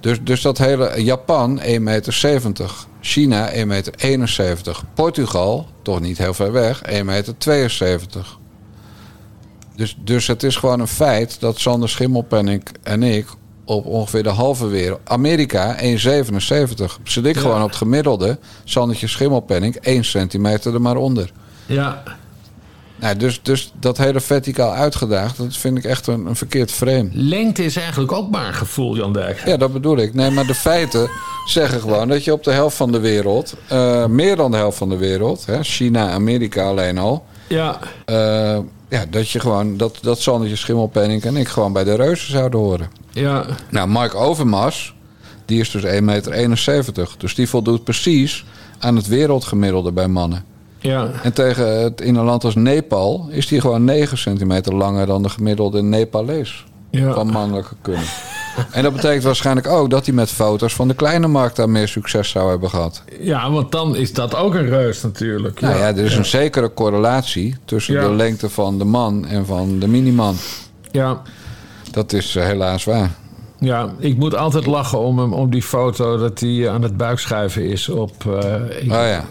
Dus, dus dat hele Japan 1,70 meter. China 1,71 meter. Portugal, toch niet heel ver weg, 1,72 meter. Dus, dus het is gewoon een feit dat Sander Schimmelpenning en ik op ongeveer de halve wereld... Amerika 1,77. Zit ik Ja. gewoon op het gemiddelde. Sandertje Schimmelpenning 1 centimeter er maar onder. Ja. Nou, dus, dus dat hele verticaal uitgedaagd, dat vind ik echt een, een verkeerd frame. Lengte is eigenlijk ook maar een gevoel, Jan Dijk. Ja, dat bedoel ik. Nee, maar de feiten zeggen gewoon dat je op de helft van de wereld, eh, meer dan de helft van de wereld, hè, China, Amerika alleen al, Ja. eh, ja, dat je gewoon, dat, dat Sandertje Schimmelpenning en ik gewoon bij de reuzen zouden horen. Ja. Nou, Mark Overmars, die is dus 1,71 meter. Dus die voldoet precies aan het wereldgemiddelde bij mannen. Ja. En tegen het, in een land als Nepal is die gewoon 9 centimeter langer dan de gemiddelde Nepalees. Ja. Van mannelijke kunde. En dat betekent waarschijnlijk ook dat hij met foto's van de kleine markt daar meer succes zou hebben gehad. Ja, want dan is dat ook een reus natuurlijk. Nou ja, er is een zekere correlatie tussen Ja. de lengte van de man en van de miniman. Ja. Dat is eh, helaas waar. Ja, ik moet altijd lachen om hem, om die foto dat hij aan het buikschuiven is op. eh, ik- Oh ja.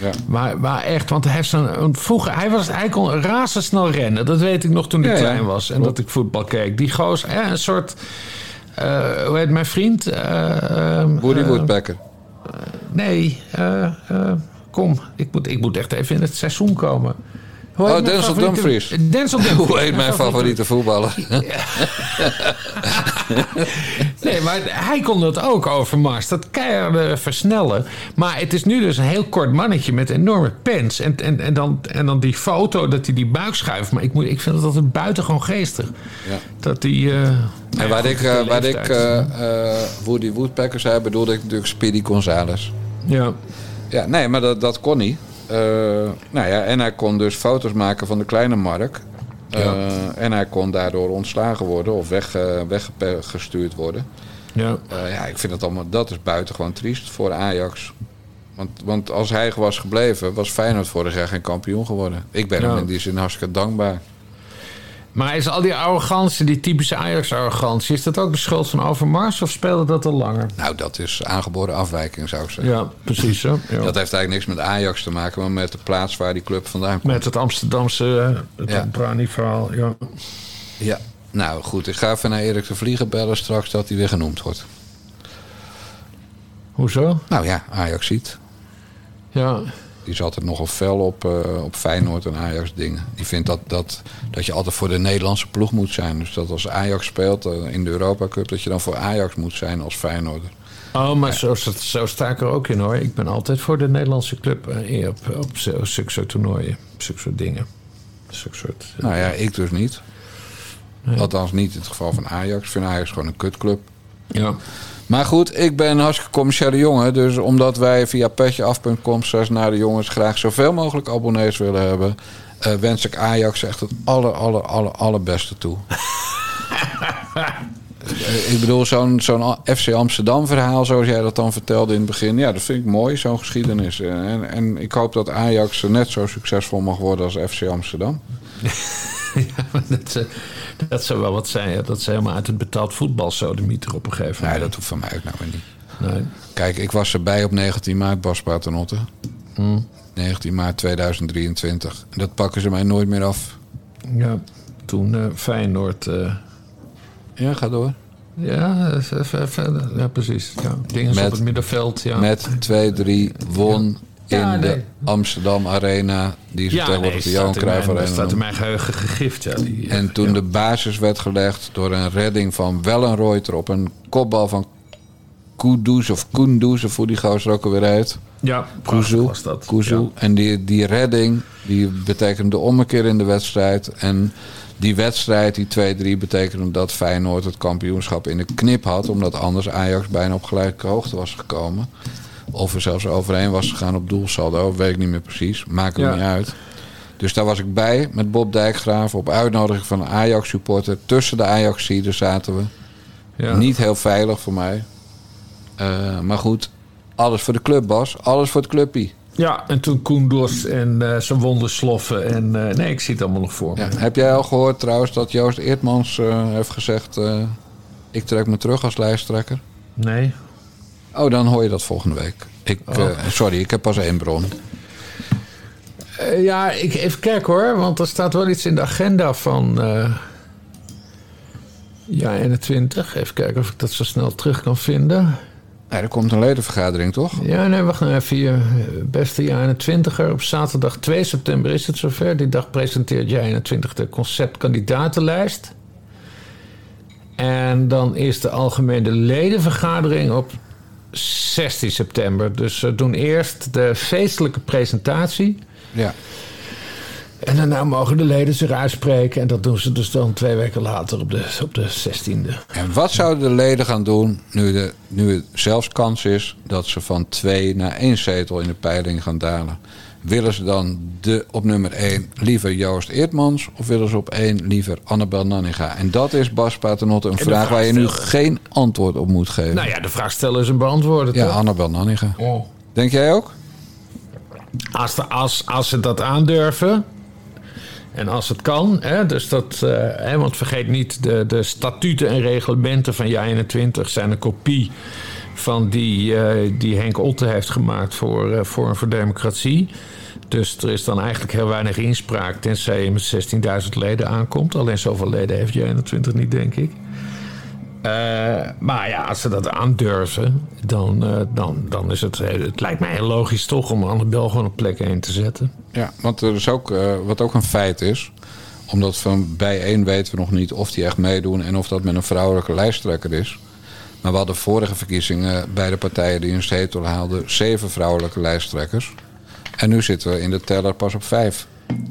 ja. Maar, maar echt, want hij heeft een- Vroeger, hij, was, hij kon razendsnel rennen. Dat weet ik nog toen ik Ja, ja. klein was en dat ik voetbal keek. Die goos, een soort. Eh, hoe heet mijn vriend? Eh, eh, Woody eh, Woodpecker. Nee, kom. Ik moet, ik moet echt even in het seizoen komen. Hoe Oh, Denzel favoriete- Dumfries. Denzel Dumfries. Hoe heet mijn favoriete voetballer? Nee, maar hij kon dat ook over Mars. Dat keiharde versnellen. Maar het is nu dus een heel kort mannetje met enorme pens. En, en, en, dan, en dan die foto dat hij die buik schuift. Maar ik, moet, ik vind dat altijd buitengewoon geestig. Ja. Dat die... eh, En waar ik, eh, waar ik eh, eh, Woody Woodpecker zei, bedoelde ik natuurlijk Speedy Gonzales. ja. Ja, nee, maar dat, dat kon niet. Eh, nou ja, en hij kon dus foto's maken van de kleine Mark. Eh, En hij kon daardoor ontslagen worden of weg, eh, weggestuurd worden. Ja. Ja, ik vind dat allemaal, dat is buitengewoon triest voor Ajax. Want, want als hij was gebleven, was Feyenoord vorig jaar geen kampioen geworden. Ik ben Ja. hem in die zin hartstikke dankbaar. Maar is al die arrogantie, die typische Ajax-arrogantie... is dat ook de schuld van Overmars of speelde dat al langer? Nou, dat is aangeboren afwijking, zou ik zeggen. Ja, precies. Hè? Ja. Dat heeft eigenlijk niks met Ajax te maken, maar met de plaats waar die club vandaan komt. Met het Amsterdamse het Ja. Brani-verhaal, ja. Ja, nou goed. Ik ga even naar Erik de Vlieger bellen straks dat hij weer genoemd wordt. Hoezo? Nou ja, Ajax ziet. Ja, Die is altijd nogal fel op, eh, op Feyenoord en Ajax dingen. Die vindt dat, dat, dat je altijd voor de Nederlandse ploeg moet zijn. Dus dat als Ajax speelt eh, in de Europa Cup... dat je dan voor Ajax moet zijn als Feyenoorder. Oh, maar zo, zo, sta ik er ook in hoor. Ik ben altijd voor de Nederlandse club eh, op, op zo- zulke soort toernooien. Zulke soort dingen. Zulke soort... Nou ja, ik dus niet. Althans niet in het geval van Ajax. Ik vind Ajax gewoon een kutclub. Ja. Maar goed, ik ben een hartstikke commerciële jongen. Dus omdat wij via petjeaf.com naar de jongens graag zoveel mogelijk abonnees willen hebben... eh, wens ik Ajax echt het aller, aller, aller, allerbeste toe. Eh, ik bedoel, zo'n zo'n FC Amsterdam verhaal zoals jij dat dan vertelde in het begin... ja, dat vind ik mooi, zo'n geschiedenis. Eh, En, en ik hoop dat Ajax net zo succesvol mag worden als FC Amsterdam. dat zou wel wat zijn. ja. Dat ze helemaal uit het betaald voetbal sodemieter op een gegeven Nee, moment. dat hoeft van mij ook nou weer niet. Nee. Kijk, ik was erbij op 19 maart, Bas Paternotte. Hmm. 19 maart 2023. En dat pakken ze mij nooit meer af. Ja, toen eh, Feyenoord... eh, Ja, ga door. ja, eh, ver- verder. ja, precies. Ja. Dingen Met- op het middenveld. Ja. Met 2-3 won Ja, in de nee. Amsterdam Arena. Die ze ja, tegenwoordig nee, de Johan staat in mijn- Cruijff Arena staat in mijn geheugen gegrift. Ja, die, En toen de basis werd gelegd door een redding van Wellenreuter... op een kopbal van Kudus of Kunduz, of hoe die gozer ook alweer heet. Ja, Kuzu. prachtig was dat. Kuzu. Ja. En die, die redding, die betekende de ommekeer in de wedstrijd. En die wedstrijd, die 2-3, betekende dat Feyenoord het kampioenschap in de knip had. Omdat anders Ajax bijna op gelijke hoogte was gekomen. Of er zelfs overheen was gegaan op doelsaldo, weet ik niet meer precies. Maakt het Ja. niet uit. Dus daar was ik bij met Bob Dijkgraaf op uitnodiging van een Ajax-supporter. Tussen de Ajax-sieden zaten we. Ja. Niet heel veilig voor mij. Eh, maar goed, alles voor de club, Bas. Alles voor het clubpie. Ja, en toen Koendos en eh zijn wondersloffen. En eh, nee, ik zie het allemaal nog voor. Ja. Heb jij al gehoord trouwens dat Joost Eertmans heeft gezegd... ik trek me terug als lijsttrekker? Nee. Oh, dan hoor je dat volgende week. Ik, eh, sorry, ik heb pas één bron. Eh, ja, ik, even kijken hoor, want er staat wel iets in de agenda van. eh ja, 21. Even kijken of ik dat zo snel terug kan vinden. Ja, er komt een ledenvergadering, toch? Ja, nee, wacht nou even. Hier. Beste jaar 21er. Op zaterdag 2 september is het zover. Die dag presenteert jaar 21 de conceptkandidatenlijst. En dan is de algemene ledenvergadering op 16 september. Dus we doen eerst de feestelijke presentatie. Ja. En daarna mogen de leden zich uitspreken. En dat doen ze dus dan twee weken later op de, op de 16e. En wat zouden de leden gaan doen nu, de, nu het zelfs kans is... dat ze van twee naar één zetel in de peiling gaan dalen? Willen ze dan de, op nummer één liever Joost Eertmans... of willen ze op één liever Annabel Nanninga? En dat is, Bas Paternotte, een vraag vraag waar je nu stellen. geen antwoord op moet geven. Nou ja, de vraag stellen is een beantwoorden. ja, toch? Annabel Nanninga. Oh. Denk jij ook? Als, de, als, als ze dat aandurven. En als het kan, hè, dus dat, eh, hè, want vergeet niet, de, de statuten en reglementen van jaar 21 zijn een kopie van die, eh, die Henk Otte heeft gemaakt voor eh, Forum voor Democratie. Dus er is dan eigenlijk heel weinig inspraak, tenzij je met 16.000 leden aankomt. Alleen zoveel leden heeft jaar 21 niet, denk ik. Eh, maar ja, als ze dat aandurven, dan, eh, dan, dan is het, het lijkt mij heel logisch toch om Annabel gewoon op plek 1 te zetten. Ja, want er is ook, eh, wat ook een feit is... omdat van bij één weten we nog niet of die echt meedoen... en of dat met een vrouwelijke lijsttrekker is. Maar we hadden vorige verkiezingen bij de partijen die een zetel haalden... zeven vrouwelijke lijsttrekkers. En nu zitten we in de teller pas op vijf.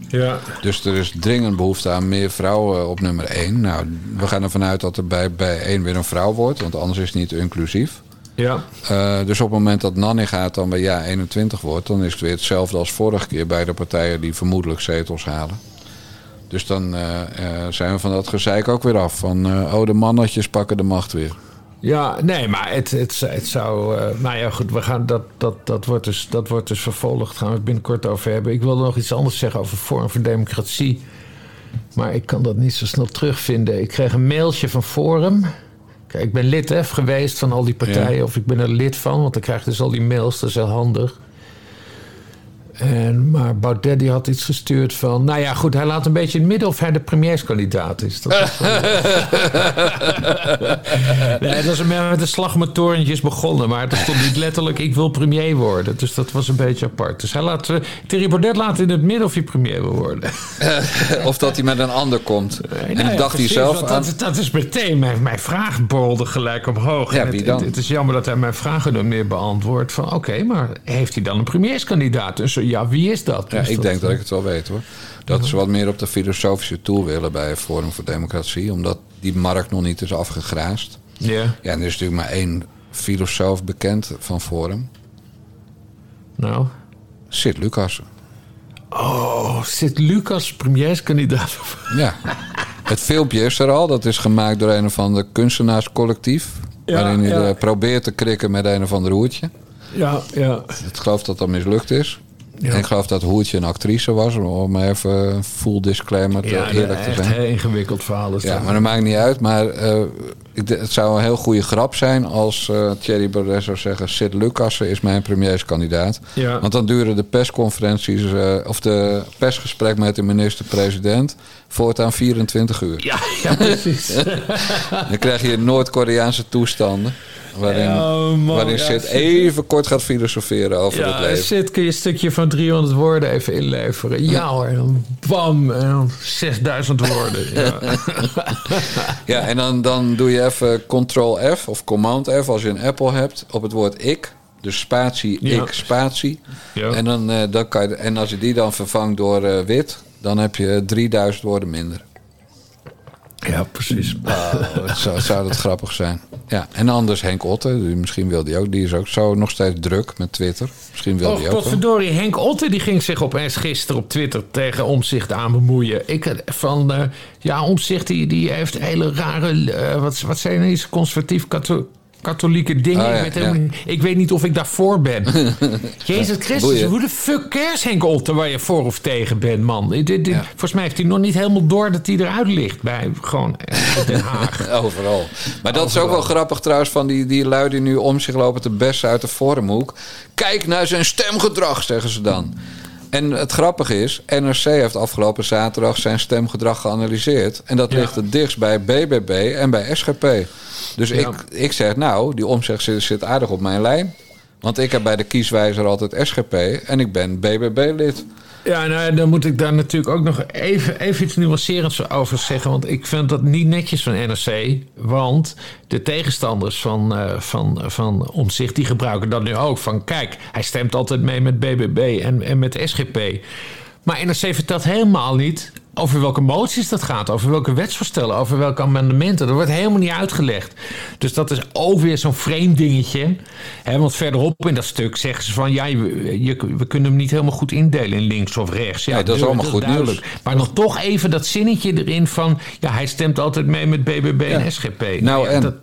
Ja. Dus er is dringend behoefte aan meer vrouwen op nummer één. Nou, we gaan ervan uit dat er bij, bij één weer een vrouw wordt... want anders is het niet inclusief. Ja. Eh, dus op het moment dat Nanny gaat dan bij ja 21 wordt, dan is het weer hetzelfde als vorige keer bij de partijen die vermoedelijk zetels halen. Dus dan eh, eh, zijn we van dat gezeik ook weer af. Van oh, de mannetjes pakken de macht weer. Ja, nee, maar het, het, het zou. eh, nou ja, goed, we gaan dat, dat, dat, wordt dus, dat wordt dus vervolgd. Gaan we het binnenkort over hebben. Ik wilde nog iets anders zeggen over Forum voor Democratie. Maar ik kan dat niet zo snel terugvinden. Ik kreeg een mailtje van Forum. Kijk, ik ben lid hè, geweest van al die partijen. Ja. Of ik ben er lid van, want dan krijg je dus al die mails. Dat is heel handig. En, maar Baudet die had iets gestuurd van... Nou ja, goed, hij laat een beetje in het midden of hij de premierskandidaat is. Dat is nee, dat is een- met de slag met torentjes begonnen. Maar er stond niet letterlijk, ik wil premier worden. Dus dat was een beetje apart. Dus hij laat, eh, Thierry Baudet laat in het midden of hij premier wil worden. of dat hij met een ander komt. en Nou ja, dacht hij precies, zelf want aan... Dat, dat is meteen, mijn, mijn vraag borrelde gelijk omhoog. Ja, wie het, dan? Het, het is jammer dat hij mijn vragen nog meer beantwoordt. Van oké, maar heeft hij dan een premierskandidaat? Dus ja, wie is dat? Ja, ik dat- denk dat ik het wel weet hoor. Dat ze wat meer op de filosofische tool willen bij Forum voor Democratie. Omdat die markt nog niet is afgegraasd. Ja. Ja, en er is natuurlijk maar één filosoof bekend van Forum. Nou? Sid Lucas. Oh, zit Lucas premierskandidaat? Ja. Het filmpje is er al. Dat is gemaakt door een of ander kunstenaarscollectief. Ja, waarin hij ja. probeert te krikken met een of ander hoertje. Ja, ja. Ik geloof dat dat mislukt is. Ja. Ik geloof dat Hoertje een actrice was. Om even full disclaimer te Ja, eerlijk te zijn. heel ingewikkeld verhaal is Ja, dat. maar dat maakt niet uit. Maar eh, ik, het zou een heel goede grap zijn als eh Thierry Baudet zou zeggen... Sid Lucassen is mijn premierskandidaat. Ja. Want dan duren de persconferenties... eh, of de persgesprek met de minister-president... voortaan 24 uur. Ja, ja precies. Dan krijg je Noord-Koreaanse toestanden... waarin, Oh, man, waarin ja, Sid Sid- even kort gaat filosoferen over het Ja, leven. zit, kun je een stukje van 300 woorden even inleveren? Ja hoor, en dan bam, en dan 6000 woorden. Ja. Ja, en dan, dan doe je even Ctrl F of Command F als je een Apple hebt op het woord ik. Dus spatie, ik, spatie. Ja. En, dan, eh, dan kan je, en als je die dan vervangt door eh, wit, dan heb je 3000 woorden minder. Ja, precies. Oh, zou, zou dat grappig zijn. Ja, en anders Henk Otte, die- misschien wil die ook. Die is ook zo nog steeds druk met Twitter. Misschien wil Och, die ook. potverdorie. Henk Otte die ging zich opeens gisteren op Twitter tegen Omzicht aan bemoeien. Ik, eh, van, eh, ja, Omzicht die, die heeft hele rare, eh, wat, wat zijn deze conservatief katho- katholieke dingen. Oh, ja, ik, weet helemaal ja. niet, ik weet niet of ik daarvoor ben. Jezus Christus, Boeien. hoe de fuck cares Henk Otte waar je voor of tegen bent, man? Dit, dit- Ja. Volgens mij heeft hij nog niet helemaal door dat hij eruit ligt bij gewoon eh, Den Haag. Overal. Maar dat is ook wel grappig trouwens van die, die lui die nu om zich lopen te bessen uit de forumhoek. Kijk naar zijn stemgedrag, zeggen ze dan. En het grappige is, NRC heeft afgelopen zaterdag zijn stemgedrag geanalyseerd. En dat Ja. ligt het dichtst bij BBB en bij SGP. Dus Ja. ik, ik zeg nou, die omzicht zit, zit aardig op mijn lijn. Want ik heb bij de kieswijzer altijd SGP en ik ben BBB-lid. Ja, nou, dan moet ik daar natuurlijk ook nog even, even iets nuancerends over zeggen. Want ik vind dat niet netjes van NRC. Want de tegenstanders van, eh van, van die gebruiken dat nu ook. Van kijk, hij stemt altijd mee met BBB en, en met SGP. Maar NRC vertelt helemaal niet over welke moties dat gaat. Over welke wetsvoorstellen, over welke amendementen. Dat wordt helemaal niet uitgelegd. Dus dat is ook weer zo'n vreemd dingetje. Hè, want verderop in dat stuk zeggen ze van... ja, je, je- we kunnen hem niet helemaal goed indelen in links of rechts. Ja, dat is allemaal goed duidelijk. nieuws. Maar nog toch even dat zinnetje erin van... ja, hij stemt altijd mee met BBB en SGP. Nou, ja, en dat,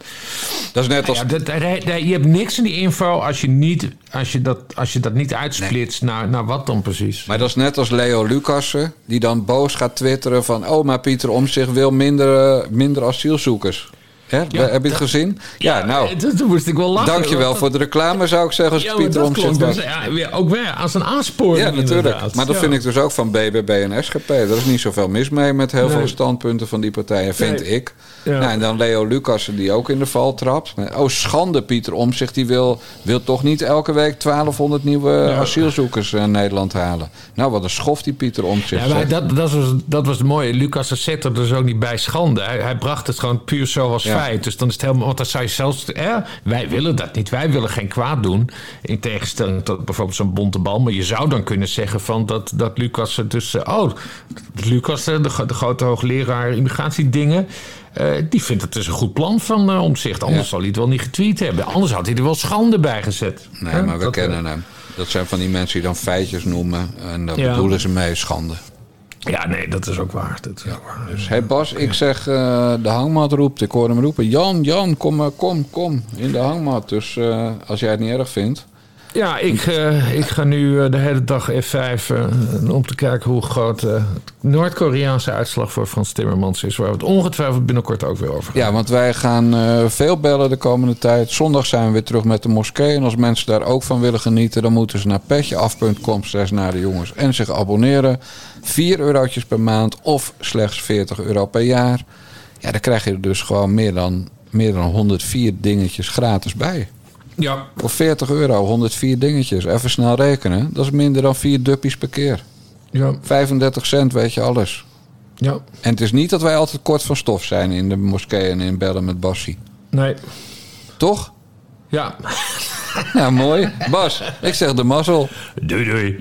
dat is net als... ja, dat, je hebt niks in die info als je, niet, als je, dat, als je dat niet uitsplitst naar, naar wat dan precies. Maar dat is net als Leo Lucassen, die dan boos gaat twitteren van... oh, maar Pieter Omtzigt wil minder, eh, minder asielzoekers. Hè? Heb je het gezien? Ja, nou, Toen toen moest ik wel lachen. dankjewel voor de reclame, zou ik zeggen, als Ja, Pieter Omtzigt was. dus, ja, weer- ook weer als een aansporing Ja, natuurlijk. inderdaad. Maar dat Ja. vind ik dus ook van BBB en SGP. Er is niet zoveel mis mee met heel Nee. veel standpunten van die partijen, vind Nee. ik. Ja. Nou, en dan Leo Lucassen, die ook in de val trapt. Oh, schande, Pieter Omtzigt, die wil, wil toch niet elke week 1200 nieuwe Ja. asielzoekers in Nederland halen. Nou, wat een schof die Pieter Omtzigt. Ja, maar dat, dat, was, dat was het mooie. Lucas zet er dus ook niet bij schande. Hij, hij bracht het gewoon puur zo Dus dan is het helemaal... Want dan zou je zelfs... Hè, wij willen dat niet. Wij willen geen kwaad doen. In tegenstelling tot bijvoorbeeld zo'n bonte bal. Maar je zou dan kunnen zeggen van dat, dat Lucas... er Dus, eh, oh, Lucas, eh, de, gro- de grote hoogleraar immigratiedingen... eh, die vindt het dus een goed plan van omzicht. Anders Ja. zal hij het wel niet getweet hebben. Anders had hij er wel schande bij gezet. Nee, maar we Dat, kennen hem. Dat zijn van die mensen die dan feitjes noemen. En daar Ja. bedoelen ze mee schande. Ja, nee, dat is ook waar. Dat is ook waar. Dus hé Bas, ik zeg eh, de hangmat roept. Ik hoor hem roepen. Jan, Jan, kom, maar, kom, kom. In de hangmat. Dus eh, als jij het niet erg vindt. Ja, ik, eh, ik ga nu eh, de hele dag F5 eh, om te kijken hoe groot de Noord-Koreaanse uitslag voor Frans Timmermans is. Waar we het ongetwijfeld binnenkort ook weer over gaan. Ja, want wij gaan veel bellen de komende tijd. Zondag zijn we weer terug met de moskee. En als mensen daar ook van willen genieten... dan moeten ze naar petjeaf.com slash naar de jongens en zich abonneren. 4 eurotjes per maand of slechts 40 euro per jaar. Ja, dan krijg je er dus gewoon meer dan, meer dan 104 dingetjes gratis bij. Ja. Voor 40 euro, 104 dingetjes. Even snel rekenen. Dat is minder dan 4 duppies per keer. Ja. 35 cent, weet je alles. Ja. En het is niet dat wij altijd kort van stof zijn in de moskee en in bellen met Bassie. Nee. Toch? Ja. Ja, mooi. Bas, ik zeg de mazzel. Doei doei.